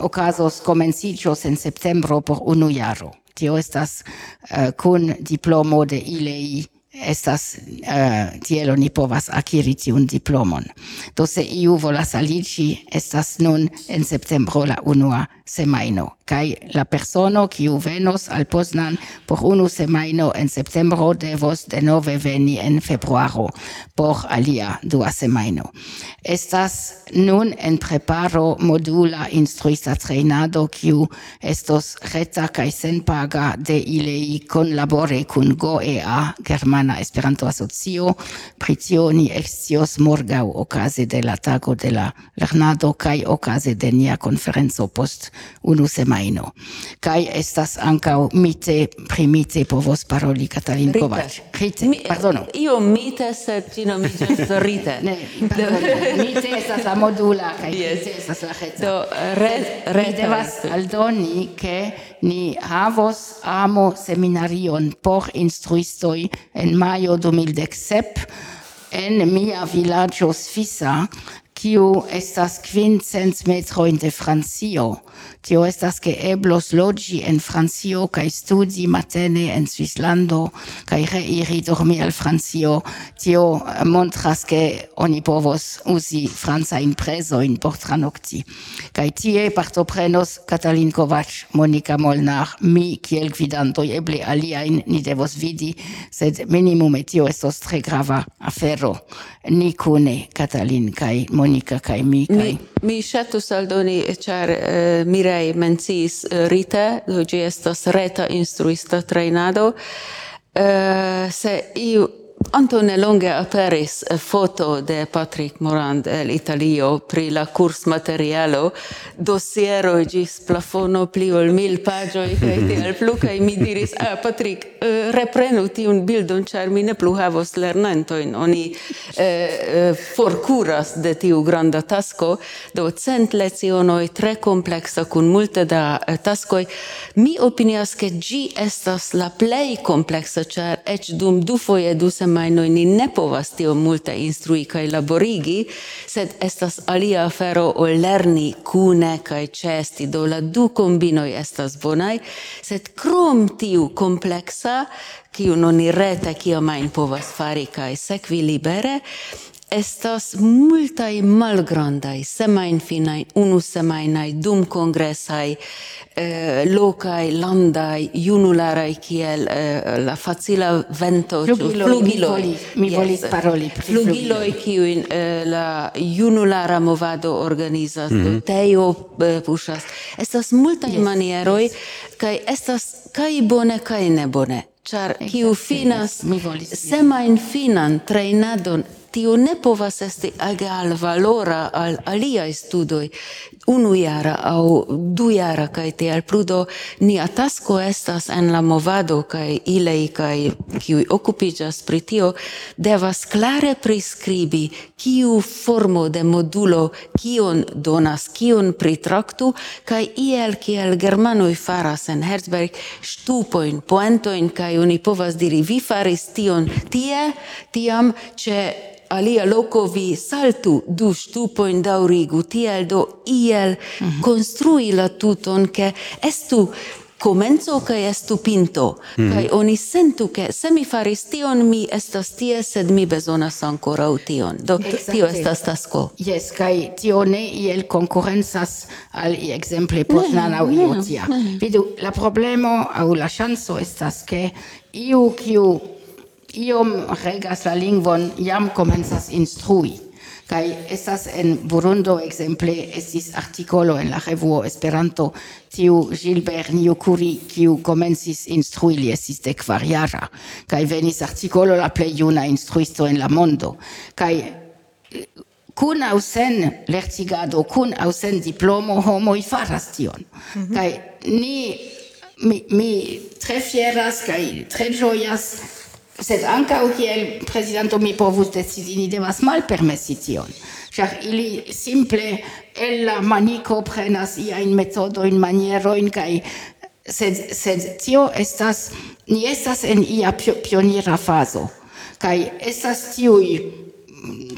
Speaker 5: okazos comencicios en septembro por unu jaro. Tio estas eh, kun diplomo de ilei estas uh, tiel oni povas akiri tiun diplomon. Do se iu volas aliĝi, estas nun en septembro la unua semajno kai la persono kiu venos al Poznan por unu semajno en septembro devos denove veni en februaro por alia dua semajno. Estas nun en preparo modula instruista trejnado kiu estos reta kaj senpaga de ilei kunlabore kun GOEA, Germana Esperanto Asocio, pri tio ni ekscios morgaŭ okaze de la tago de la lernado kaj okaze de nia konferenco post unu semajno semajno. Kaj estas ankaŭ mite primite povos paroli Katalin Kovač. Rite, Mi, pardono.
Speaker 4: Io mite, sed ĝi nomiĝas rite.
Speaker 5: ne, mite estas la modula, kaj
Speaker 4: yes.
Speaker 5: mite estas la reta.
Speaker 4: Do, re,
Speaker 5: re,
Speaker 4: Mi
Speaker 5: devas aldoni, ke ni havos amo seminarion por instruistoj en majo 2017, en mia villaggio Sfisa kiu estas quincens metroin de Francio. Tio estas ke eblos logi en Francio kaj studi matene en Svislando kaj reiri dormi al Francio. Tio eh, montras ke oni povos usi francajn prezojn por tranokti. Kaj tie partoprenos Katalin Kovac, Monika Molnar, mi kiel gvidantoj eble aliajn ni devos vidi, sed minimume tio estos tre grava afero. Ni kune, Katalin kaj Monika Monica kai mi kai
Speaker 4: mi, mi ŝatus aldoni ĉar eh, uh, Mirej menciis uh, eh, rite do ĝi estas reta instruista trejnado. Uh, se iu Anto ne longe aperis foto de Patrick Morand el Italio pri la kurs materialo. Dosiero gis plafono pli ol mil pagioi cae tiel plu cae mi diris ah Patrick eh, reprenu tiun bildon char mi ne plu havos lernantojn. Oni eh, eh forcuras de tiu granda tasco, do cent lecionoj tre complexa cun multe da eh, tascoi, mi opinias ke gi estas la plei complexa, char eĉ dum du foie du semajno ni ne povas tio multe instrui kaj laborigi, sed estas alia afero o lerni kune kaj ĉesti, do la du kombinoj estas bonaj, sed krom tiu kompleksa, kiun oni rete kiamajn povas fari kaj sekvi libere, estas multai malgrandai, semainfinai, unu semainai, dum congressai eh, locai, landai, junularai, kiel eh, la facila vento,
Speaker 5: flugiloi, flugiloi, mi volis, mi volis paroli pri
Speaker 4: flugiloi, kiuin eh, la junulara movado organizas, mm -hmm. teo eh, pushas, estas multai yes, manieroi, yes. kai estas kai bone, kai ne bone, char kiu finas semain finan trainadon tio ne povas esti egal valora al aliaj studoj, unujara aŭ dujara kaj tiel plu do nia tasko estas en la movado kaj ilej kaj kiuj okupiĝas pri tio devas klare priskribi kiu formo de modulo kion donas kion pritraktu kaj iel kiel germanoj faras en Herzberg ŝtupojn poentojn kaj oni povas diri vi faris tion tie tiam ĉe alia loco vi saltu du stupoin daurigu, tiel do iel mm -hmm. construi la tuton, che estu comenzo che estu pinto, mm. kai oni sentu che se mi faris tion mi estas tie, sed mi bezonas ancora tion. Do
Speaker 5: exactly.
Speaker 4: tio estas tasko.
Speaker 5: Yes, kai tio ne iel concurrenzas al exemple Poznan au Iotia. Vidu, la problemo au la chanso estas che iu kiu iom regas la lingvon jam komencas instrui. Kai estas en Burundo ekzemple estis artikolo en la revuo Esperanto tiu Gilbert Niokuri kiu komencis instrui li estis dekvarjara kai venis artikolo la plej juna instruisto en la mondo. Kai kun aŭ sen lertigado kun aŭ sen diplomo homoj faras tion. Mm -hmm. kaj ni mi, mi tre fieras kaj tre ĝojas sed ankaŭ kiel prezidanto mi povus decidi, ni devas malpermesi tion. Ĉar ili simple el la maniko prenas iajn metodojn, manierojn kaj sed, sed tio estas, ni estas en ia pionira fazo. Kaj estas tiuj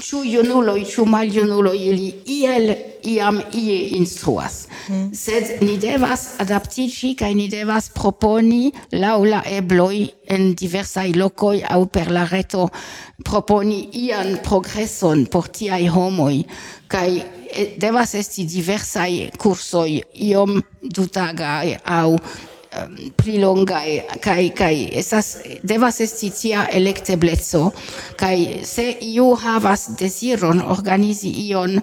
Speaker 5: ĉu junuloj, ĉu maljunuloj, ili iel iam ie instruas. Mm. Sed ni devas adaptiĝi kaj ni devas proponi laŭ la ebloj en diversaj lokoj aŭ per la reto proponi ian progreson por tiaj homoj kaj eh, devas esti diversaj kursoj iom dutagaj aŭ Um, prilongai kai kai esas devas esti tia elektebleco kai se iu havas desiron organizi ion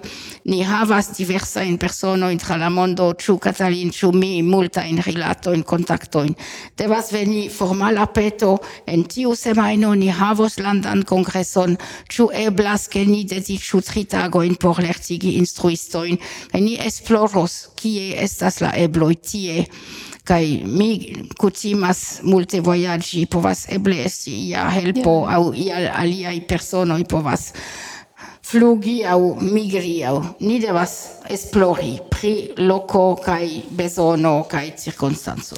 Speaker 5: ni havas diversa in persono in tra la mondo ĉu Katalin ĉu mi multa in rilato in kontakto in devas veni formala peto en tiu semajno ni havos landan kongreson ĉu eblas ke ni dediĉu tri tagojn por lertigi instruistojn kaj ni esploros kie estas la ebloj tie kai mi kutimas multe vojaĝi, povas eble esti ia helpo yeah. aŭ ia aliaj personoj povas flugi au migri au ni devas esplori pri loco kai bezono kai circunstanzo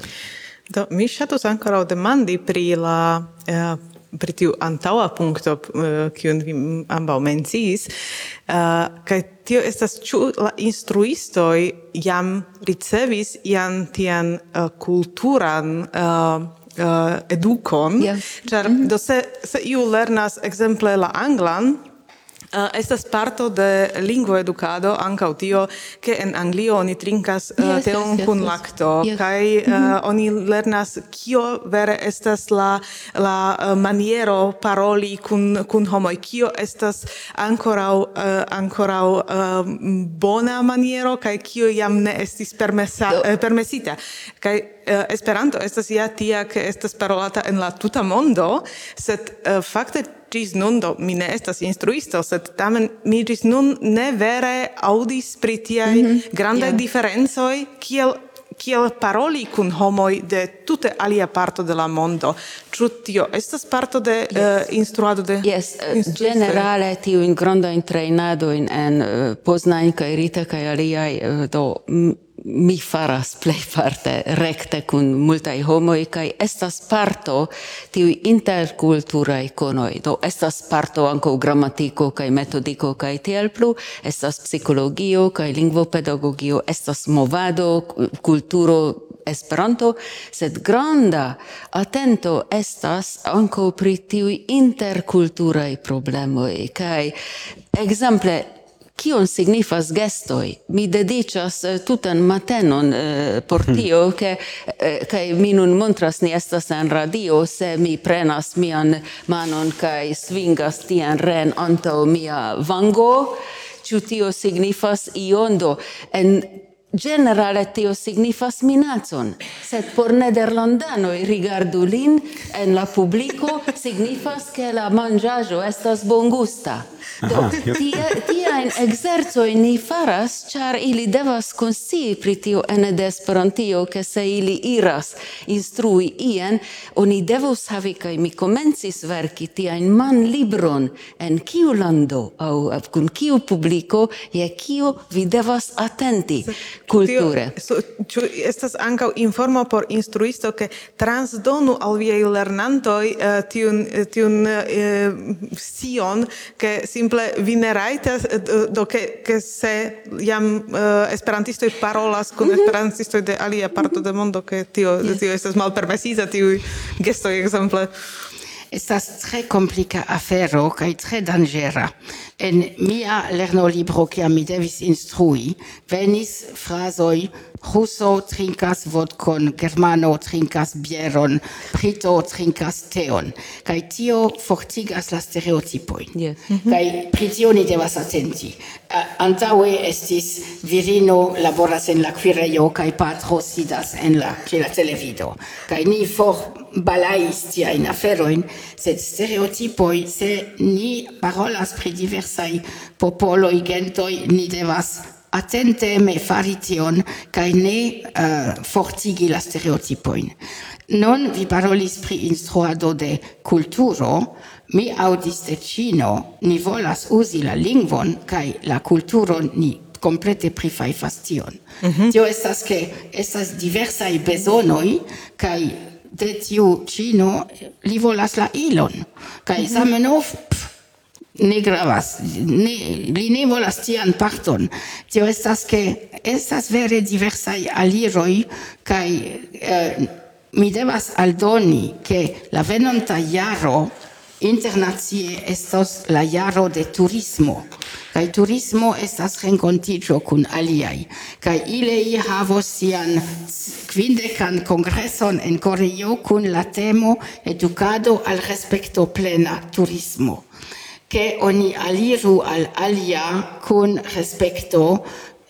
Speaker 1: do mi shatus ancora demandi pri la eh, pri tiu antaŭa punkto eh, kiun vi ambaŭ menciis eh, kaj tio estas ĉu la instruistoj jam ricevis ian tian eh, kulturan edukon,
Speaker 4: yeah.
Speaker 1: ĉar mm -hmm. do se, se iu lernas ekzemple la anglan, Uh, estas parto de lingvo edukado ankaŭ tio ke en Anglio oni trinkas uh,
Speaker 4: yes,
Speaker 1: teon
Speaker 4: yes,
Speaker 1: kun
Speaker 4: yes,
Speaker 1: lakto
Speaker 4: yes.
Speaker 1: kaj uh, mm -hmm. oni lernas kio vere estas la la uh, maniero paroli kun kun homoj kio estas ankoraŭ uh, ankoraŭ uh, bona maniero kaj kio jam ne estis permesa,
Speaker 4: Do.
Speaker 1: uh, permesita kaj eh, Esperanto estas ja tia ke estas parolata en la tuta mondo, sed eh, fakte ĝis nun do mi ne estas instruisto, sed tamen mi ĝis nun ne vere aŭdis pri tiaj mm -hmm. grandaj
Speaker 4: yeah.
Speaker 1: diferencoj kiel kiel paroli kun homoj de tute alia parto de la mondo. Ĉu tio estas parto de yes. uh, instruado de
Speaker 4: Yes, eh,
Speaker 1: instruiste?
Speaker 4: generale tiujn grandajn trejnadojn en uh, Poznań kaj Rita kaj aliaj uh, do mi faras plej parte rekte kun multaj homoj kaj estas parto tiuj interkulturaj konoj. Do estas parto ankaŭ gramatiko kaj metodiko kaj tiel plu, estas psikologio kaj lingvopedagogio, estas movado, kulturo, Esperanto, sed granda atento estas ankaŭ pri tiuj interkulturaj problemoj kaj ekzemple kion signifas gestoi. Mi dedicas eh, tutan matenon eh, por hmm. tio, che, eh, che mi nun montras ni estas en radio, se mi prenas mian manon kai svingas tian ren antaŭ mia vango, ĉu tio signifas iondo. En Generale tio signifas minacon, sed por nederlandanoj rigardu lin en la publiko signifas ke la manĝaĵo estas bongusta. Do tie tiajn ekzercojn ni faras, ĉar ili devas konscii pri tio ene de Esperantio, ke se ili iras instrui ien, oni devus havi kaj mi komencis verki tiajn manlibron en kiu lando aŭ kun kiu publiko je kio vi devas atenti culture.
Speaker 1: Tio, estas ankaŭ informo por instruisto ke transdonu al viaj lernantoj uh, tiun eh, tiun eh, uh, sion ke simple vi ne rajtas do ke ke se jam uh, esperantistoj parolas kun mhm. esperantistoj de alia parto mhm. de mondo ke tio tio estas malpermesita tiuj gestoj ekzemple
Speaker 5: estas tre complica afero kaj tre danĝera. En mia lernolibro, kiam mi devis instrui, venis frazoj Ruso trinkas vodkon, germano trinkas bieron, brito trinkas teon. Kaj tio fortigas la stereotipoin.
Speaker 4: Yeah. Mm -hmm.
Speaker 5: Kaj pri tio ni devas atenti. Uh, antaŭe estis virino laboras en la kuirejo kaj patro sidas en la, la televido. Kaj ni for balais tiajn aferojn, sed stereotipoj, se ni parolas pri diversaj popoloj, gentoj, ni devas attenteme fari tion kaj ne uh, fortigi la stereotipoin. Non vi parolis pri instruado de kulturo, mi audis de cino ni volas uzi la lingvon kaj la kulturon ni complete prifajfas tion. Mm -hmm. Tio estas ke estas diversaj bezonoj kaj de tiu cino li volas la ilon. Kaj mm -hmm ne gravas, ne, li ne volas tian parton. Tio estas che estas vere diversai aliroi, kai eh, mi devas aldoni che la venonta jaro internazie estos la jaro de turismo. Kai turismo estas renkontigio kun aliai. Kai ilei havos sian quindecan congresson en Coreo kun la temo educado al respecto plena turismo che oni aliru al alia con respecto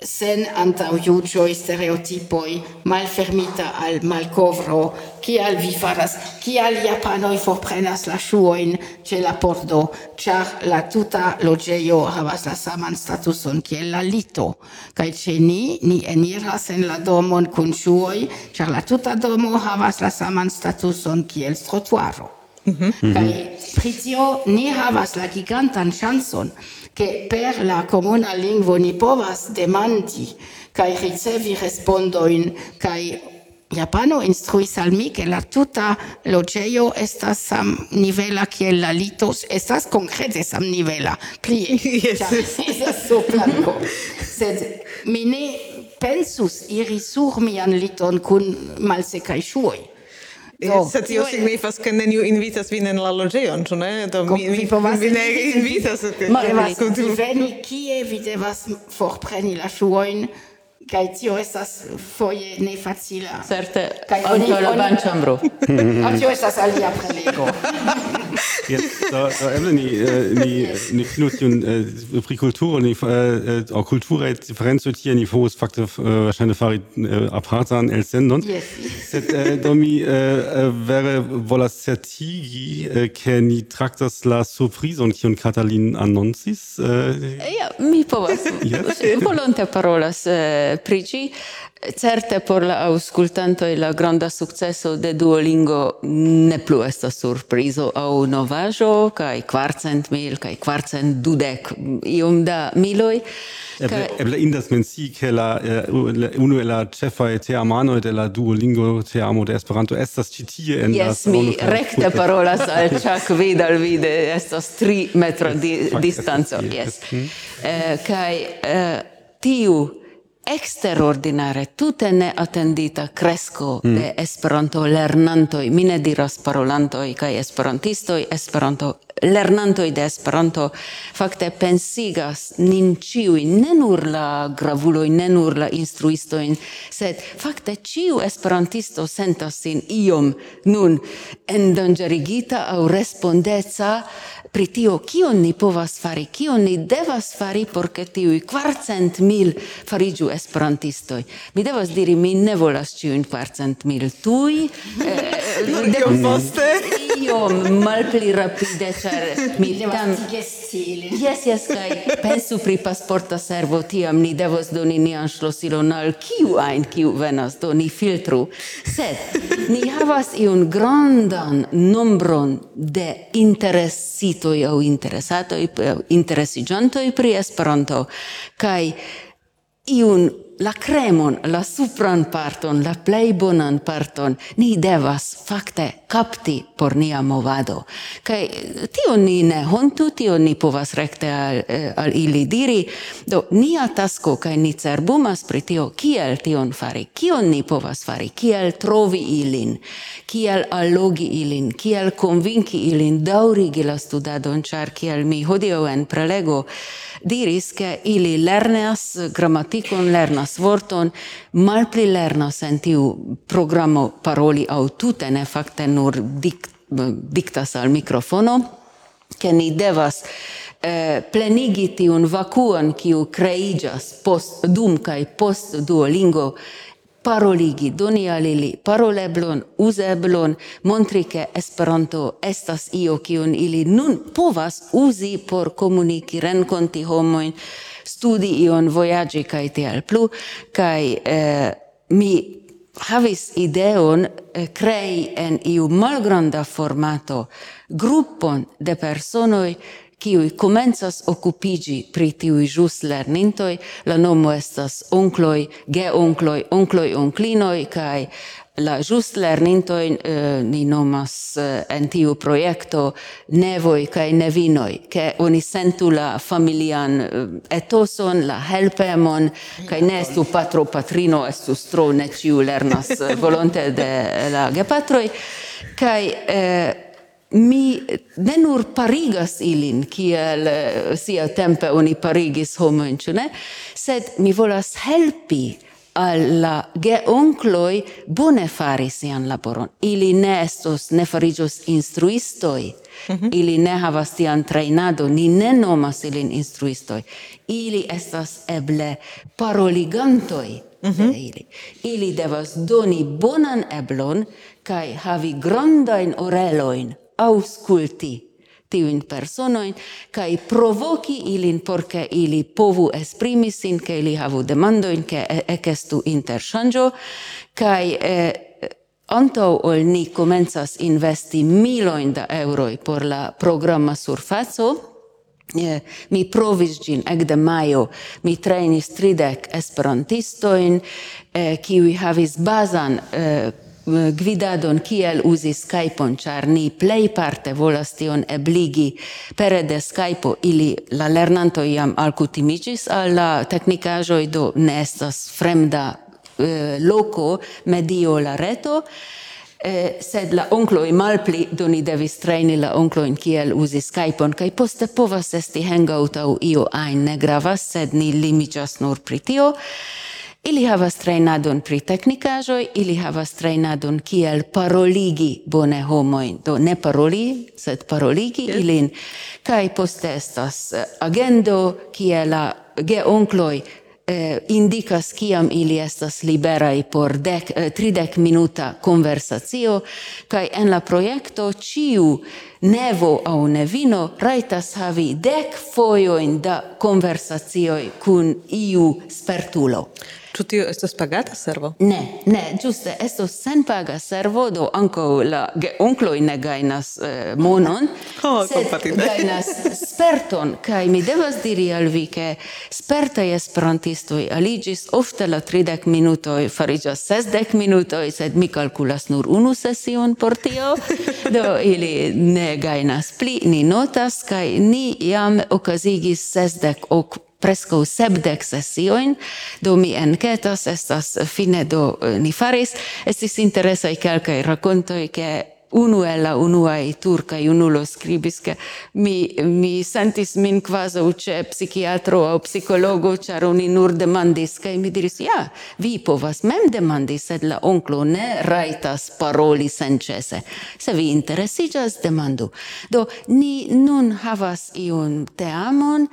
Speaker 5: sen antaujugioi stereotipoi malfermita al malcovro kial vi faras kial japanoj forprenas la ŝuojn ĉe la pordo ĉar la tuta loĝejo havas la saman statuson kiel la lito. Kaj ĉe ni ni eniras en la domon kun ŝuoj ĉar la tuta domo havas la saman statuson kiel trotuaro. Mm -hmm. Kaj pri tio ni havas la gigantan ŝancon, ke per la komuna lingvo ni povas demandi kaj ricevi respondojn kaj Japano instruis al mi che la tuta logeio estas sam nivela kiel la litos estas konkrete sam nivela plie
Speaker 1: yes.
Speaker 5: estas soplanko sed mi ne pensus iri sur mian liton kun malsekaj ŝuoj Do.
Speaker 1: Sed tio signifas, che neniu invitas vin en la loĝejon, ĉu ne? Do mi mi vi ne invitas.
Speaker 4: Ma
Speaker 5: devas veni kie, vi devas forpreni la ŝuojn, Kaj tio estas foje ne facila.
Speaker 4: Certe,
Speaker 5: kaj oni
Speaker 4: la
Speaker 5: oni...
Speaker 4: banĉambro.
Speaker 5: Aŭ tio estas alia prelego.
Speaker 2: Jetzt, da, da eble ni, eh, ni, ni finu tiun äh, eh, pri kulturo, ni eh, äh, au kultura differenzo tie ni povus fakte wahrscheinlich fari äh, apartan elsendon.
Speaker 5: Yes.
Speaker 2: Sed äh, do mi äh, vere volas certigi, äh, ke ni traktas la surprizon kiun Katalin anoncis. Äh,
Speaker 4: ja, mi povas.
Speaker 2: Yes.
Speaker 4: Volonte parolas. Äh, pri ĝi. Certe por la aŭskultantoj la granda sukceso de Duolingo ne plu estas surprizo aŭ novaĵo kaj kvarcent mil kaj kvarcent dudek iom da miloj.
Speaker 2: Eble,
Speaker 4: kaj...
Speaker 2: eble indas mencii che la eh, unu el la ĉefaj teamanoj de la Duolingo teamo de Esperanto estas ĉi tie en
Speaker 4: yes,
Speaker 2: la mi
Speaker 4: recte parolas al Chuck Vidal vide estas tri metro di,
Speaker 2: distanco.
Speaker 4: Yes. Mm. Eh, kai eh, tiu exterordinare, tute ne attendita cresco mm. de Esperanto lernantoj, mi ne diras parolantoj kaj esperantistoj, Esperanto lernantoj de Esperanto fakte pensigas nin ĉiuj, ne nur la gravuloj, ne nur la instruistojn, sed fakte ĉiu esperantisto sentas sin iom nun endonĝerigita aŭ respondeca pri tio kion ni povas fari, kion ni devas fari por ke tiuj kvarcent mil fariĝu esperantistoj. Mi devas diri, mi ne volas ĉiujn kvarcent mil tuj. Eh,
Speaker 1: Iom poste
Speaker 4: io malpli rapide char mi tam Yes yes kai pensu pri pasporta servo tiam ni devos doni nian ŝlosilon al kiu ajn kiu venas doni filtru. Sed ni havas iun grandan nombron de interesitoj aŭ interesatoj interesiĝantoj pri Esperanto. Kaj iun la cremon, la supran parton, la plei bonan parton ni devas fakte kapti por nia movado. Kai tio ni ne hontu, tio ni povas rekte al, eh, al ili diri, do nia tasko kaj ni cerbumas pri tio, kiel tion fari, kion ni povas fari, kiel trovi ilin, kiel allogi ilin, kiel convinki ilin? Daurigi la studadon, char kiel mi hodio en prelego diris che ili lernas grammaticon, lernas vorton, malpli lernas en tiu programo paroli au tute, ne facte nur dic, dictas al microfono, che ni devas eh, plenigi tiun vacuon kiu creigas post dum kai post duolingo paroligi, doni al ili paroleblon, uzeblon, montri ke Esperanto estas io kiun ili nun povas uzi por komuniki, renkonti homojn, studi ion, vojaĝi kaj tiel plu, kaj eh, mi havis ideon eh, crei en iu malgranda formato gruppon de personoi kiuj komencas okupiĝi pri tiuj ĵus lernintoj, la nomo estas onkloj, geonkloj, onkloj, onklinoj kaj la ĵus lernintoj eh, ni nomas eh, en tiu projekto nevoj kaj nevinoj, ke oni sentu la familian eh, etoson, la helpemon, kaj ne estu patro patrino, estu tro ne ĉiu lernas eh, volonte de la gepatroj, kaj eh, mi ne nur parigas ilin, kiel eh, sia tempe oni parigis homoin, ĉu ne? Sed mi volas helpi al la geonkloi bone fari sian laboron. Ili ne estos, ne farigios instruistoi, mhm. ili ne havas tian trainado, ni ne nomas ilin instruistoi. Ili estas eble paroligantoi mm -hmm. de mhm. ili. Ili devas doni bonan eblon, kai havi grandajn oreloin ausculti tiujn personojn kaj provoki ilin por ke ili povu esprimi sin ke ili havu demandojn ke ekestu interŝanĝo kaj eh, antaŭ ol ni komencas investi milojn da eŭroj por la programa surfaco eh, mi provis ĝin ekde majo. Mi trainis tridek esperantistojn eh, kiuj havis bazan eh, Eh, gvidadon kiel uzi Skype-on, ĉar ni plejparte volas tion ebligi pere de Skype-o. Ili la lernantoj jam alkutimiĝis al la teknikaĵoj, do ne estas fremda eh, loko, medio la reto. Eh, sed la onkloj malpli, do ni devis trejni la onklojn kiel uzi Skype-on, kaj poste povas esti hangout au io ajn, ne gravas, sed ni limiĝas nur pri tio. Ili havas trainadon pri teknikaĵoj, ili havas trainadon kiel paroligi bone homojn, do ne paroli, sed paroligi yes. ilin. Kaj poste estas eh, agendo, kie la geonkloj eh, indicas kiam ili estas liberai por dec, eh, tridec minuta conversacio, kai en la proiecto ciu nevo au nevino raitas havi dec foioin da conversazioi cun iu spertulo.
Speaker 1: Ĉu tio estas pagata servo?
Speaker 4: Ne, ne, giuste, estos senpaga servo, do anco la geonkloj ne gainas eh, monon,
Speaker 1: oh,
Speaker 4: sed gajnas sperton. kai mi devas diri al vi, ke spertai esperantistoj aligis, ofte la 30 minutoi farigas 60 minutoi, sed mi kalkulas nur unu sesion por tio, do ili ne gainas. Pli, ni notas, kai ni jam okazigis sesdek ok presco sepdec sessioin, do mi encetas, estas fine do eh, ni faris, estis interesai calcae racontoi, che unu el la unuaj i unulo scribis che mi, mi sentis min kvazaŭ ĉe psikiatro aŭ psikologo, ĉar oni nur demandis che mi diris: "Ja, vi povas mem demandi, sed la onclo ne raitas paroli sencese Se vi interesiĝas, demandu." Do ni nun havas iun teamon,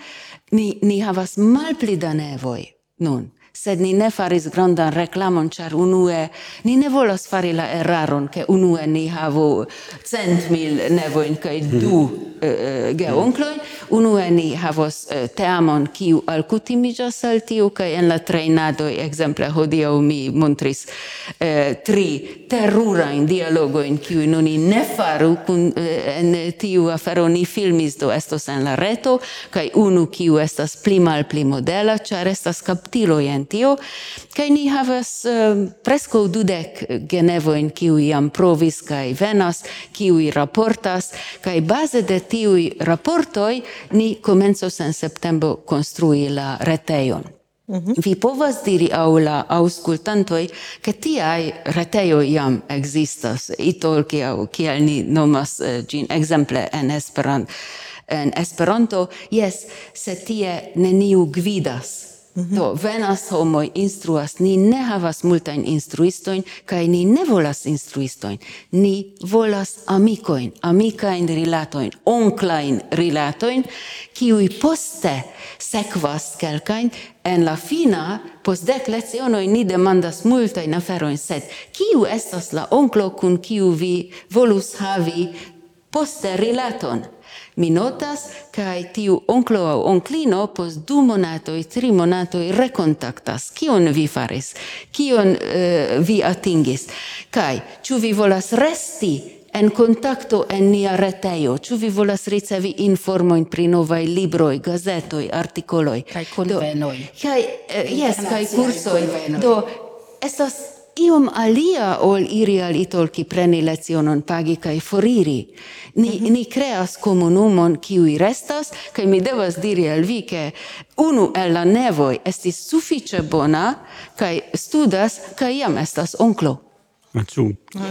Speaker 4: ni, ni havas malpli da nevoi nun sed ni ne faris grandan reklamon, ĉar unue ni ne volas fari la eraron, ke unue ni havu cent mil nevojn kaj du uh, geonklojn, unue ni havos uh, teamon, kiu alkutimiĝas al tiu, kaj en la trejnadoj, ekzemple hodiaŭ mi montris uh, tri terurajn dialogojn, kiuj nun ne faru kun, uh, en tiu afero. Ni filmis, do estos en la reto, kaj unu kiu estas pli malpli modela, ĉar estas kaptiloj en tio, kaj ni havas uh, preskaŭ dudek genevojn, kiuj jam provis kaj venas, kiuj raportas, kaj baze de tiuj raportoj ni komencos en septembro konstrui la retejon. Mm -hmm. Vi povas diri au la auscultantoi che tiai reteo iam existas, italki au kiel ni nomas eh, uh, gin exemple en Esperanto. En Esperanto, yes, se tie neniu gvidas Mhm. Do venas homoj, instruas, ni ne havas multajn instruistojn kaj ni ne volas instruistojn. Ni volas amikojn, amikajn rilatojn, onklajn rilatojn, kiuj poste sekvas kelkajn en la fina post dek lecionoj ni demandas multajn aferojn, sed kiu estas la onklo kun kiu vi volus havi poste rilaton? Mi notas, kai tiu onklo au onklino pos du monatoi, tri monatoi rekontaktas. Kion vi faris? Kion uh, vi atingis? Kai, chu vi volas resti en contacto en nia retejo, ĉu vi volas ricevi informojn pri novaj libroj,
Speaker 5: gazetoj, artikoloj
Speaker 4: kaj kunvenoj. Kaj eh,
Speaker 5: jes,
Speaker 4: kaj
Speaker 5: kursoj.
Speaker 4: Do estas iom alia ol iri al itolki preni lezionon pagi kai foriri. Ni, mm -hmm. ni creas comunumon kiui restas, kai mi devas diri al vi che unu el la nevoi estis suffice bona, kai studas, kai jam estas onklo.
Speaker 2: Ah,
Speaker 4: Ma
Speaker 1: ĉu?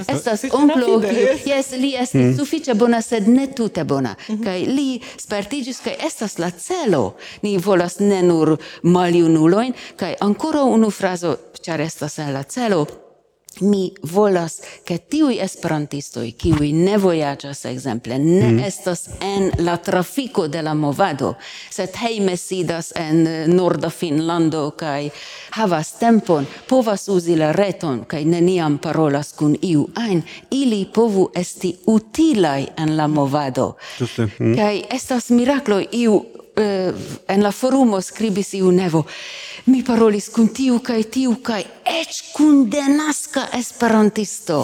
Speaker 4: Estas
Speaker 1: onklo,
Speaker 4: jes, li estis mm. sufiĉe bona, sed ne tute bona. Mm -hmm. Li spertigis, kai estas la celo. Ni volas ne nur maliunuloin, kai ancora unu frazo, ĉar estas en la celo, mi volas ke tiuj esperantistoj kiuj ne vojaĝas ekzemple ne mm. estas en la trafiko de la movado sed hejme sidas en norda Finnlando kaj havas tempon povas uzi la reton kaj neniam parolas kun iu ajn ili povu esti utilaj en la movado
Speaker 2: mm.
Speaker 4: kaj estas mirakloj iu eh, en la forumo scribis iu nevo. Mi parolis kun tiu kaj tiu kaj ec kun denaska esperantisto.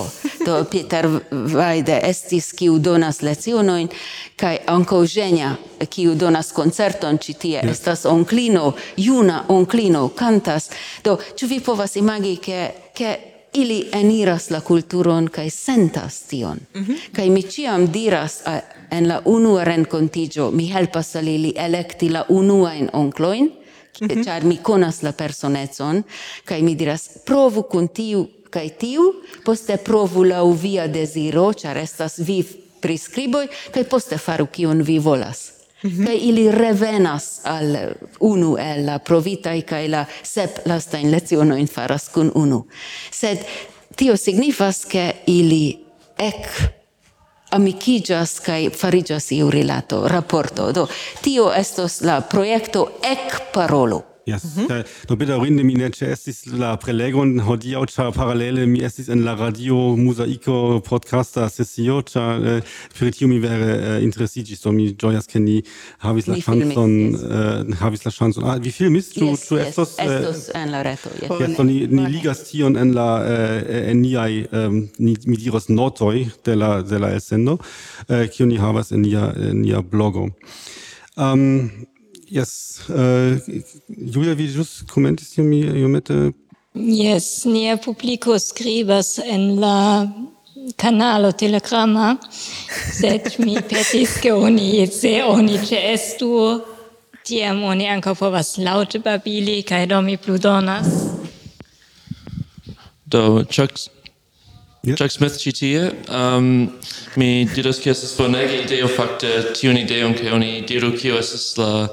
Speaker 4: Do Peter Vaide estis kiu donas lecionoin, kaj ankaŭ Ženja kiu donas koncerton ĉi tie yes. estas onklino, juna onklino kantas. Do ĉu vi povas imagi ke ke ili eniras la kulturon kaj sentas tion. Mm -hmm. Kaj mi ĉiam diras a, en la unua renkontiĝo, mi helpas al ili elekti la unuajn onklojn, mm -hmm. ĉar mi konas la personecon, kaj mi diras provu kun tiu kaj tiu, poste provu laŭ via deziro, ĉar estas vi priskriboj, kaj poste faru kion vi volas mm -hmm. kai ili revenas al unu el la provitai kai la sep lasta in lezione in faras kun unu. Sed tio signifas ke ili ec amicigas kai farigas iu rilato rapporto do tio estos la proiecto ec parolo.
Speaker 2: Yes. Mm -hmm. No Do bedaŭrinde mi ne ĉeestis la prelegon hodiaŭ, ĉar paralele mi estis en la radio Muzaiko podcasta sesio, ĉar eh, pri tio mi vere eh, interesiĝis, do mi ĝojas, ke ni havis la ŝancon, eh, havis la ŝancon. Ah, vi filmis? Ĉu
Speaker 4: yes, yes,
Speaker 2: estos?
Speaker 4: Yes, estos en la reto, yes.
Speaker 2: Yes, do ni, ni ligas tion en la eh, en niaj, um, ni, mi diros notoj de la, de la elsendo, eh, kiu ni havas en nia, en nia blogo. Um, Yes, uh, Julia, vi just commentis iom, iomete? Äh,
Speaker 3: yes, nia publico scribas en la canalo telegrama, sed mi petis che oni, se oni ce estu, tiam oni anca povas laute babili, cae do mi.
Speaker 6: Do, Chuck, yeah. Chuck Smith ci tie, um, mi diras che estes bonega ideo facte tiun ideon che oni diru kio estes la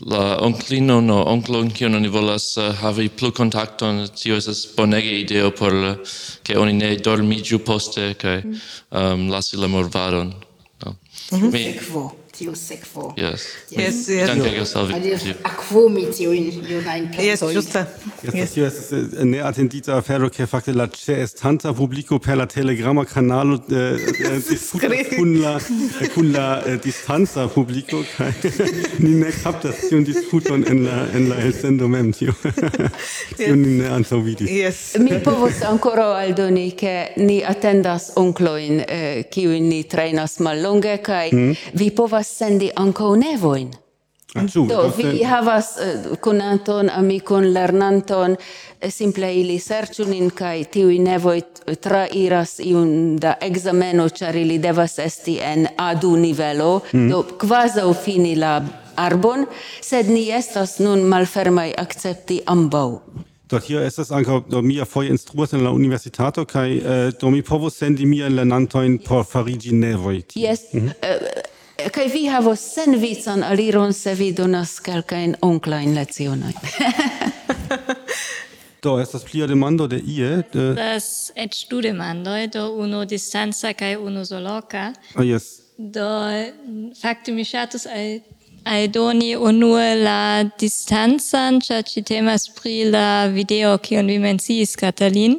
Speaker 6: la onclinon onclo onclon kion non volas uh, havi plu kontakton, tio es bonege ideo por eh, che oni ne dormiĝu poste che mm. um, lasi la morvaron. No.
Speaker 5: Mm -hmm. Mi, tiu sekvo.
Speaker 6: Yes.
Speaker 1: Yes, yes.
Speaker 6: Danke,
Speaker 5: Gustav. Aquomi tiu in junajn pensoj.
Speaker 1: Yes, ĝuste.
Speaker 2: Yes, tio estas ne atendita afero ke fakte la ĉeestanta publiko per la telegrama kanalo eh, eh, diskutas kun la kun la eh, distanca publiko kaj ni ne kaptas tiun diskuton en la en la elsendo mem tio. Tio ni ne antaŭvidis.
Speaker 1: Yes.
Speaker 4: Mi povos ancora aldoni che ni atendas eh, kiujn ni trainas mallonge kaj mhm. vi povas sendi anco nevoin.
Speaker 2: Absolute.
Speaker 4: Do, vi havas eh, uh, conanton, amicon, lernanton, eh, simple ili serĉu nin kaj tiuj nevoj eh, trairas iun da exameno, char ili devas esti en A2 nivelo, mm. do kvazaŭ fini la arbon, sed ni estas nun malfermai accepti ambau.
Speaker 2: Do tio estas ankaŭ do mia foje instruas en la universitato kaj uh, do mi povus sendi miajn lernantojn por fariĝi nevoj.
Speaker 4: Yes, mm -hmm. uh, Kai vi havos senvican aliron se vi donas kelkajn onklajn lecionojn.
Speaker 2: Do, estas plia demando de ie. De...
Speaker 3: Das et du demandoj, do uno distanza kai uno soloca.
Speaker 2: Ah, yes.
Speaker 3: Do, fakte mi ŝatus al aldoni unue la distanzan, ĉar ci temas pri la video, kiun vi menciis, Katalin,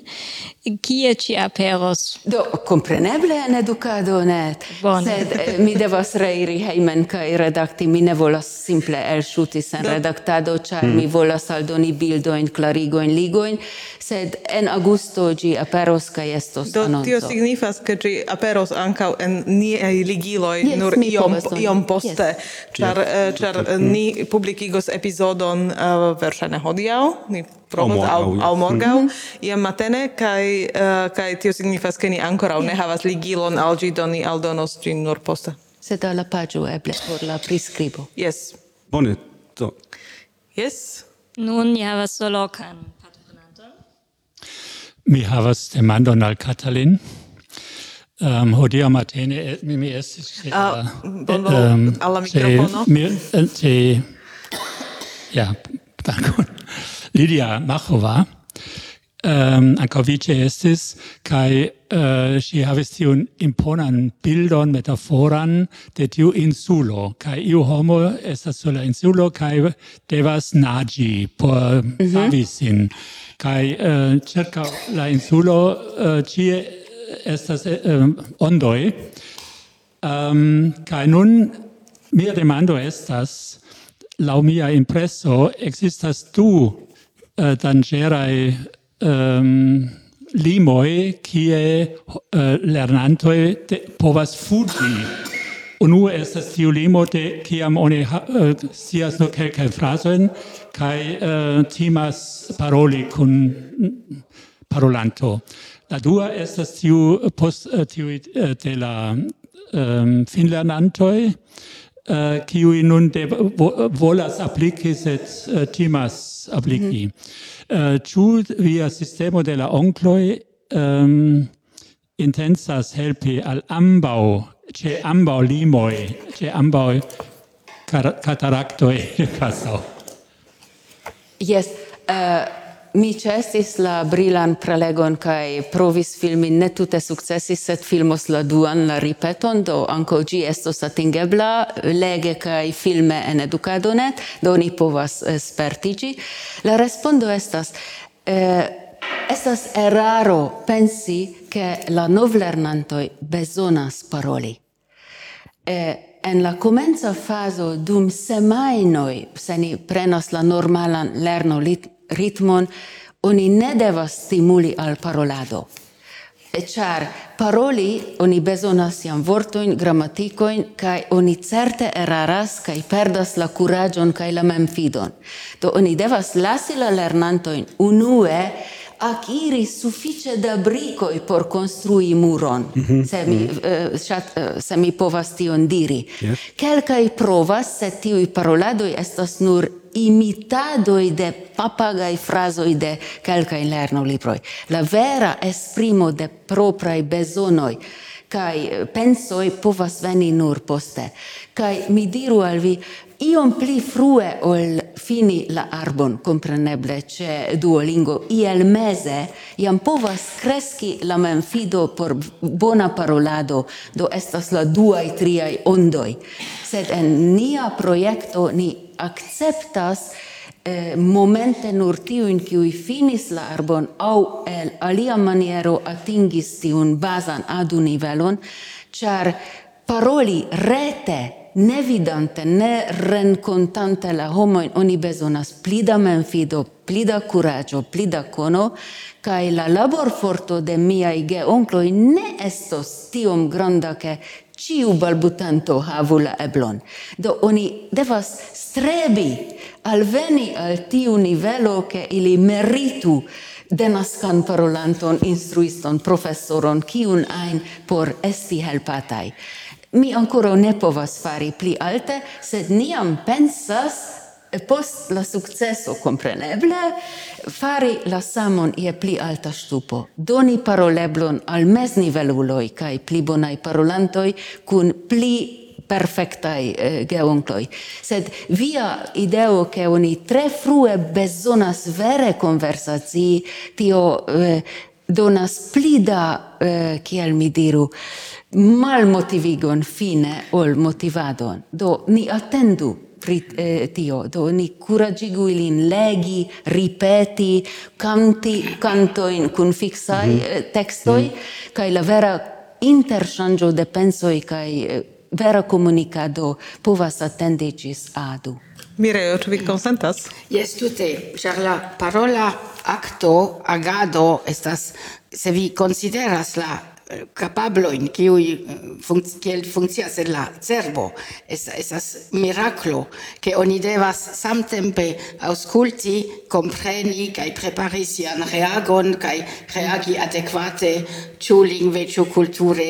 Speaker 3: kie ci aperos?
Speaker 4: Do, compreneble en educado net,
Speaker 3: Bone.
Speaker 4: sed eh, mi devas reiri heimen kai redakti, mi ne volas simple elŝuti sen redaktado, char mm. mi volas aldoni bildoin, clarigoin, ligoin, sed en agusto gi aperos kaj estos
Speaker 1: Do,
Speaker 4: anonco.
Speaker 1: tio signifas, ke ĝi aperos ankaŭ en niaj ligiloj
Speaker 4: yes,
Speaker 1: nur iom, iom poste, ĉar eh, yes. yes. ni publikigos epizodon uh, verŝajne hodiaŭ, ni
Speaker 2: trovos
Speaker 1: au
Speaker 2: au
Speaker 1: morgau
Speaker 2: mm
Speaker 1: -hmm. iam matene kai uh, eh, kai tio signifas ke ni ancora yeah. ne havas ligilon al gi do ni aldonos gin nur posta
Speaker 4: sed al la paĝo eble por la prescribo
Speaker 1: yes
Speaker 2: bone do
Speaker 1: yes
Speaker 3: nun ni havas solokan
Speaker 7: Mi havas demandon al Katalin. Um, hodiaŭ matene mi mi estis ĉe
Speaker 1: ah,
Speaker 7: la ehm,
Speaker 1: al la mikrofono.
Speaker 7: Mi eh, ĉe ja, dankon. Lidia Machova, ähm, ankaŭ vice estis kaj äh, ŝi havis tiun imponan bildon metaforan de tiu insulo kaj iu homo estas sur la insulo kaj devas naĝi por mhm. savi mm -hmm. sin kaj äh, ĉirkaŭ la insulo äh, ĉie estas uh, ondoj ähm, kai nun mia demando estas lau mia impresso, existas du Äh, uh, dangerai um, ähm, limoi kie äh, uh, lernantoi de, povas fugi. Unu estas tiu limo de kiam oni ha, äh, eh, sias nur kelkaj frazoin kaj uh, timas paroli kun mm, parolanto. La dua estas tiu post tiu de la um, finlernantoj Äh, kiui uh, nun de vo, volas apliki, sed uh, timas apliki. Mm -hmm. uh, äh, via sistemo de la onkloj um, intensas helpi al ambaŭ, ĉe ambaŭ limoj, ĉe ambaŭ kataraktoj de Kasau?
Speaker 4: Yes. Uh, Mi cestis la brilan prelegon kai provis filmi ne tute successis sed filmos la duan la ripeton, do anco gi estos atingebla lege kai filme en educadonet do ni povas spertigi. La respondo estas eh, Estas eraro pensi che la novlernantoi bezonas paroli. Eh, en la comenza fazo dum semainoi, se ni prenas la normalan lerno lit ritmon oni ne devas stimuli al parolado. Ĉar paroli oni bezonas jam vortoin, grammaticoin, kai oni certe eraras kai perdas la curagion, kai la memfidon. Do oni devas lasi la lernantoin unue akiris suffice da i por construi muron, mm -hmm. se mi mm -hmm. uh, se mi povas tion diri. Yes. i provas, se tiuj paroladoj estas nur imitadoj de papagaj frazoj de kelkai lerno libroi. La vera esprimo de propria i bezonoi kai pensoi povas veni nur poste. Kai mi diru al vi, iom pli frue ol fini la arbon, compreneble, ce Duolingo, iel mese iam povas cresci la memfido por bona parolado, do estas la duai, triai ondoi. Sed en nia proiecto ni acceptas eh, momente nur tiujn, cui finis la arbon au el alia maniero atingis tiun bazan adu nivelon, char paroli rete ne vidante, ne rencontante la homo oni bezonas pli da menfido, pli da curaggio, pli da cono, cae la laborforto de miai geoncloi ne estos tiom granda che ciu balbutanto havu la eblon. Do oni devas strebi alveni al tiu nivelo che ili meritu denascan parolanton, instruiston, professoron, kiun ein por esti helpatai mi ancora ne povas fari pli alte, sed niam pensas post la successo compreneble fari la samon ie pli alta stupo doni paroleblon al mes niveluloi kai pli bonai parolantoi kun pli perfectai eh, geoncloi. Sed via ideo che oni tre frue bezonas vere conversazii, tio eh, donas plida, eh, kiel mi diru, mal motivigon fine ol motivadon. Do ni attendu pri eh, tio, do ni curagigu ilin legi, ripeti, canti, cantoin cun fixai mm -hmm. textoi, mm -hmm. kai la vera interchangio de pensoi kai eh, vera comunicado povas attendigis adu.
Speaker 1: Mireo, tu vi consentas?
Speaker 5: Yes, tute, char la parola acto, agado estas se vi consideras la capabloin cui func kiel funkcias en la cerbo. Estas esas miraclo ke oni devas samtempe ausculti kompreni kaj prepari sian reagon kaj reagi adekvate ĉu lingve culture. Kulture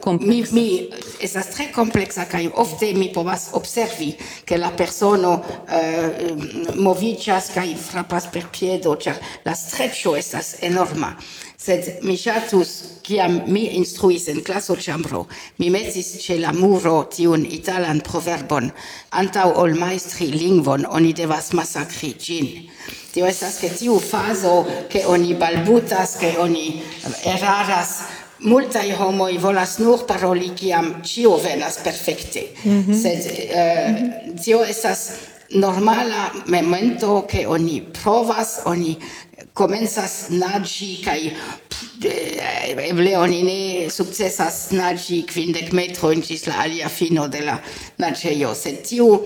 Speaker 5: Complexa. mi mi estas tre complexa kaj ofte mi povas observi ke la persono uh, moviĝas kaj frapas per piedo ĉar la streĉo estas enorma. Sed mi ŝatus kiam mi instruis en classo chambro mi metis ĉe la muro tiun italan proverbon. Antaŭ ol majstri lingvon oni devas masakri ĝin. Tio estas ke tiu fazo ke oni balbutas ke oni eraras multai homoi volas nur paroli kiam cio venas perfekte mm -hmm. sed uh, tio estas normala momento che oni provas oni comenzas nagi kai eh, eble oni ne sukcesas naĝi kvindek metrojn ĝis la alia fino de la naĝejo sed tiu uh,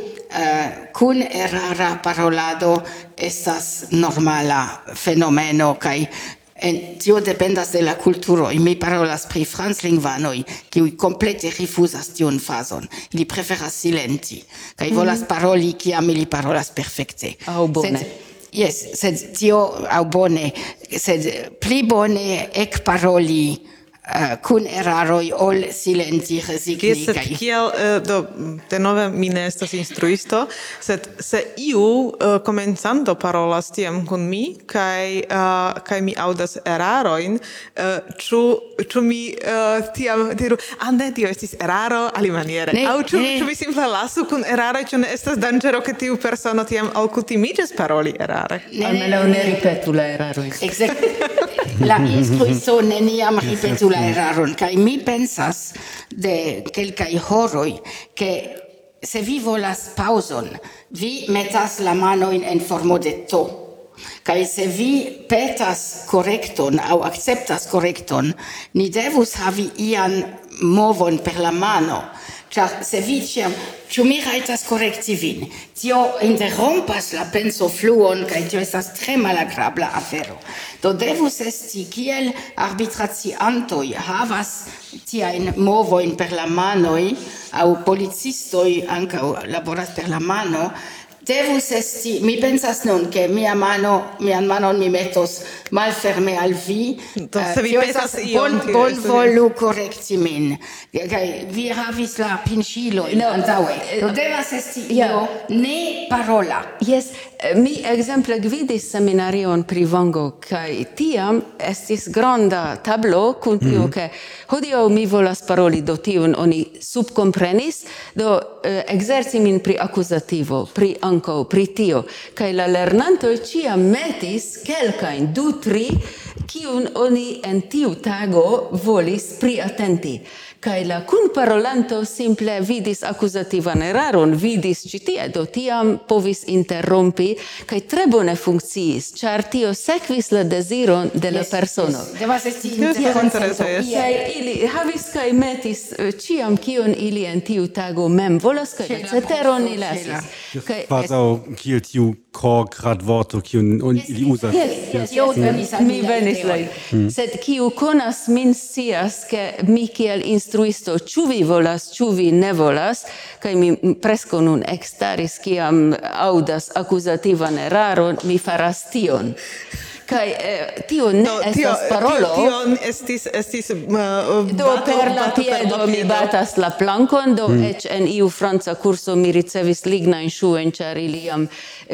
Speaker 5: kun erara parolado estas normala fenomeno kai En tio dependas de la kulturo. Mi parolas pri franclingvanoj, kiuj komplete rifuzas tiun fazon. Ili preferas silenti kaj mm volas paroli kiam ili parolas perfekte.
Speaker 4: Aŭ oh, bone. Sed,
Speaker 5: yes, sed tio aŭ bone, sed pli bone ekparoli Eh, uh, kun eraroj ol silenci
Speaker 1: rezignikaj. Sed kiel, uh, do, denove mi ne estas instruisto, sed se iu eh, uh, komencanto parolas tiam kun mi, kai uh, kaj mi audas erarojn, uh, ĉu, ĉu mi uh, tiam diru, a ne, tio estis eraro alimaniere, aŭ ĉu, ĉu mi simple lasu kun eraroj, ĉu ne estas danĝero, ke tiu persono tiam alkutimiĝas paroli erare?
Speaker 4: Ne, ne, ne, ne ripetu la erarojn.
Speaker 5: Exact. la instruisto neniam ripetu la eraron kai mi pensas de kelkaj horoi ke se vi volas pauson vi metas la mano in en formo de to. Kai se vi petas korekton au acceptas korekton ni devus havi ian movon per la mano. Ĉar se vi ciam, ciu mi raitas correcti vin? Tio interrompas la pensofluon kaj tio estas tre malagrabla afero. Do devus esti kiel arbitraciantoj havas tiajn movoin per la manoi, au policistoi anca laboras per la mano, devus esti, mi pensas nun che mia mano, mian manon mi metos malferme al vi,
Speaker 1: Do,
Speaker 5: eh,
Speaker 1: se vi
Speaker 5: pensas
Speaker 1: ion,
Speaker 5: bon, bon volu correcti min. Okay, vi havis la pincilo in
Speaker 4: no,
Speaker 5: antaue. Do devas esti
Speaker 4: yeah.
Speaker 5: io ne parola.
Speaker 4: Yes, Mi exemple gvidis seminarion pri Vango kaj tiam estis granda tablo kun tio mm -hmm. ke hodiaŭ mi volas paroli do tiun oni subkomprenis do eh, exerci min pri akuzativo pri ankaŭ pri tio kaj la lernanto ĉiam metis kelkajn du tri kiun oni en tiu tago volis priatenti kai la kunparolanto simple vidis accusativan eraron, vidis ĉi tie, do tiam povis interrompi kai tre bone funkciis, char tio sekvis la desiron de la yes, persono.
Speaker 5: Yes. Devas esti interkonsento.
Speaker 4: kai ili havis kai metis eh, ciam kion ili en tiu tago mem volas
Speaker 5: kaj
Speaker 4: ceteron ni lasis. Kaj
Speaker 2: kvazaŭ kiel tiu grad vorto kiun oni li ili uzas.
Speaker 4: Yes, yes, yes,
Speaker 5: yes, yes.
Speaker 4: Mi venis la. Mm. Sed kiu konas min scias ke mi kiel instruisto ĉu vi volas, ĉu vi ne volas, kaj mi preskaŭ nun ekstaris kiam aŭdas akuzativan eraron, mi faras tion. kai eh, tio ne
Speaker 1: no,
Speaker 4: estas tio, parolo
Speaker 1: tio, tio estis estis uh,
Speaker 4: do
Speaker 1: bato,
Speaker 4: per la
Speaker 1: bato,
Speaker 4: piedo mi batas la plankon do mm. en iu franca kurso mi ricevis ligna in ŝuojn ĉar ili jam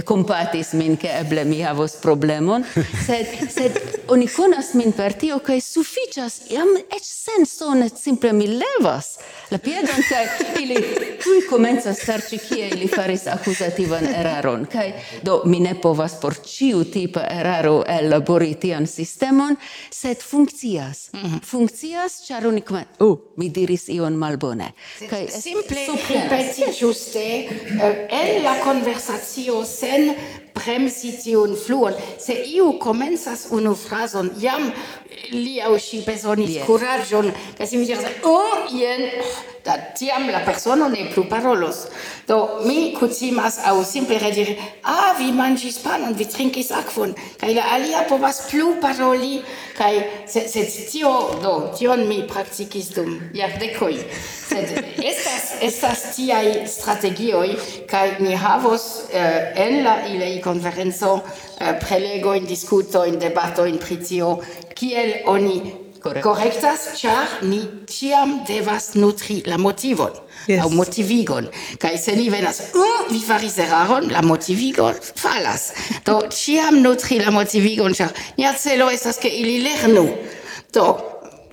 Speaker 4: compatis min che eble mi havos problemon. Sed sed oni conas min per tio kai sufiĉas jam eĉ sensone simple mi levas la piedon kaj ili tuj comenzas serĉi kie ili faris accusativan eraron. Kai do mi ne povas por ciu tipa eraro elabori tian sistemon sed funkcias. Mm -hmm. funkcias char oni come oh, mi diris ion malbone. Kaj
Speaker 5: simple ripeti ĝuste eh, en la conversatio scène bremsi tiun fluon. Se iu comenzas unu frason, jam li au si besonis
Speaker 4: yes.
Speaker 5: curagion, ca si mi diras, oh, ien, da tiam la persono ne plu parolos. Do, mi cucimas au simple redire, ah, vi mangis panon, vi trinkis aquon, ca la alia povas plu paroli, ca se, se tio, do, tion mi practicis dum jardecoi. Sed estas, estas tiai strategioi, ca ni havos eh, en la ilei konferenco, eh, prelego in discuto in debatto in prizio kiel oni Correctas, char ni tiam devas nutri la motivon,
Speaker 1: yes.
Speaker 5: au motivigon. Kai se ni venas, mm, uh, vi faris eraron, la motivigon falas. Do, tiam nutri la motivigon, char nia celo estas ke ili lernu. Do,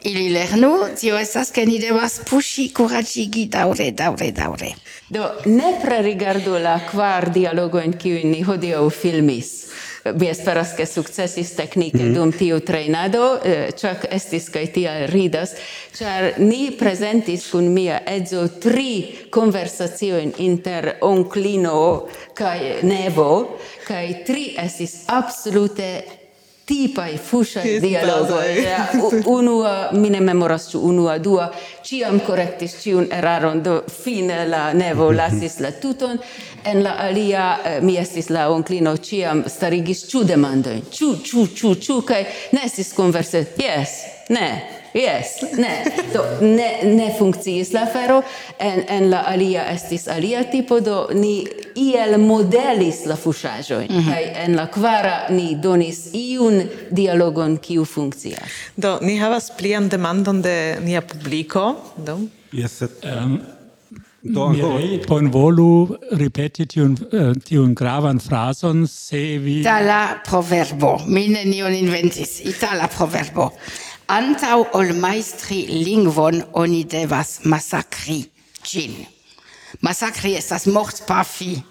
Speaker 5: ili lernu, tio estas ke ni devas pushi, curagigi, daure, daure, daure.
Speaker 4: Do, nepre rigardu la kvar dialogoin kiu ni hodiaŭ filmis. Mi esperas, ke sukcesis teknike mm -hmm. dum tiu trejnado, ĉak estis kaj tial ridas, ĉar ni prezentis kun mia edzo tri konversaciojn inter onklino kaj nevo, kaj tri estis absolute tipai fushai
Speaker 1: dialogoi.
Speaker 4: Ja, unua, mi ne memoras ĉu unua, dua, ĉiam korektis ĉiun eraron, do fine la nevo lasis la tuton, en la alia eh, mi estis la onklino ĉiam starigis ĉu demandojn, ĉu, ĉu, ĉu, ĉu, kaj ne estis konverse, ne, Yes, ne, do ne ne funkciis la fero en en la alia estis alia tipo do ni iel modelis la fuŝaĵoj mm -hmm. en la kvara ni donis iun dialogon kiu funkcias.
Speaker 1: Do ni havas plian demandon de nia publiko, do.
Speaker 2: Yes, sed
Speaker 7: um,
Speaker 2: do
Speaker 7: Mirei, bon volu ripeti tiun uh, tiun gravan frason, se vi
Speaker 5: Itala proverbo. Mi nenion inventis. Itala proverbo antau ol maestri lingvon oni devas masakri gin. Massakri estas mortpafi.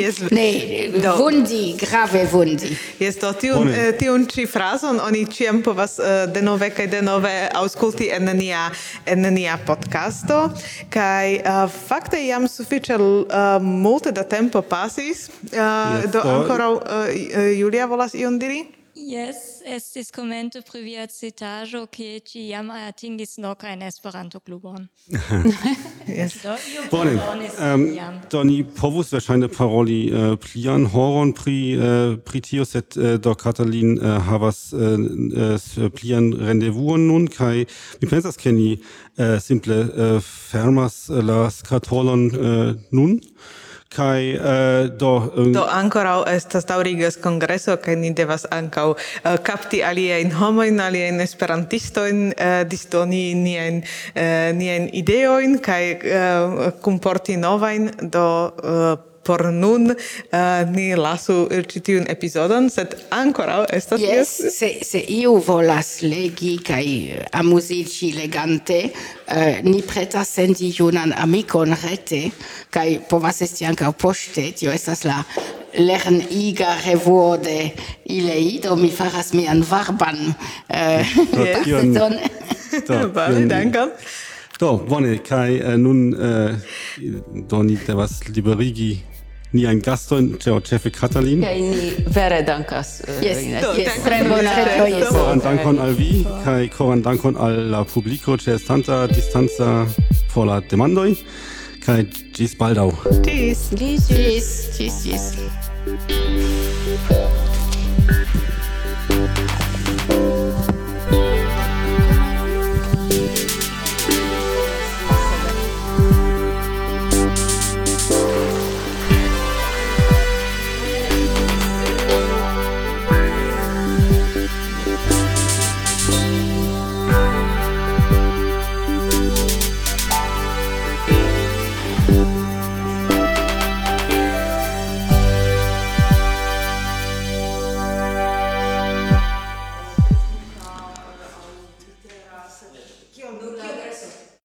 Speaker 1: yes.
Speaker 5: ne,
Speaker 1: do.
Speaker 5: vundi, grave vundi.
Speaker 1: Yes, do, tiun, eh, tiun ci frazon oni ciam povas eh, denove kaj denove auskulti en nia, en nia podcasto. Kaj uh, fakte jam sufiĉe uh, multe da tempo pasis. Eh, uh,
Speaker 2: yes,
Speaker 1: do,
Speaker 2: do
Speaker 1: ankoraŭ uh, Julia volas ion diri?
Speaker 3: Yes estis comento pri via citaĵo ke ci jam atingis nokajn Esperanto-klubon.
Speaker 1: yes.
Speaker 2: Bone.
Speaker 3: Um,
Speaker 2: do ni povus verŝajne paroli uh, plian horon pri uh, pri tio, sed uh, do Katalin uh, havas uh, uh, plian rendevuon nun kaj mi pensas ke ni uh, simple uh, fermas la skatolon uh, nun kai uh, do um...
Speaker 1: do ancora estas daurigas kongreso kaj ni devas ankaŭ uh, eh, kapti aliajn homojn aliajn esperantistojn uh, disdoni niajn uh, niajn ideojn kaj uh, kunporti novajn do uh, por nun uh, ni lasu eh, ĉi tiun epizodon, sed ankoraŭ estas
Speaker 5: yes, yes. Se, se iu volas legi kaj amuziĝi legante, uh, ni pretas sendi junan amikon rete kaj povas esti ankaŭ poŝte, tio estas la lern iga revuo de ilei, do mi faras mian varban. Uh,
Speaker 2: yes. Don.
Speaker 1: Vale, dankam.
Speaker 2: Do, bone, kai uh, nun uh, do ni devas liberigi niajn gastojn, ĉe ĉefe Katalin.
Speaker 4: Kaj ni vere dankas. Eh,
Speaker 5: yes,
Speaker 1: jes,
Speaker 5: tre bona reto.
Speaker 2: Koran dankon al vi, kai koran dankon al la publiko ĉe estanta distanca por la demandoj. Kai ĝis baldaŭ.
Speaker 1: Tschüss.
Speaker 5: Tschüss. Tschüss. Tschüss.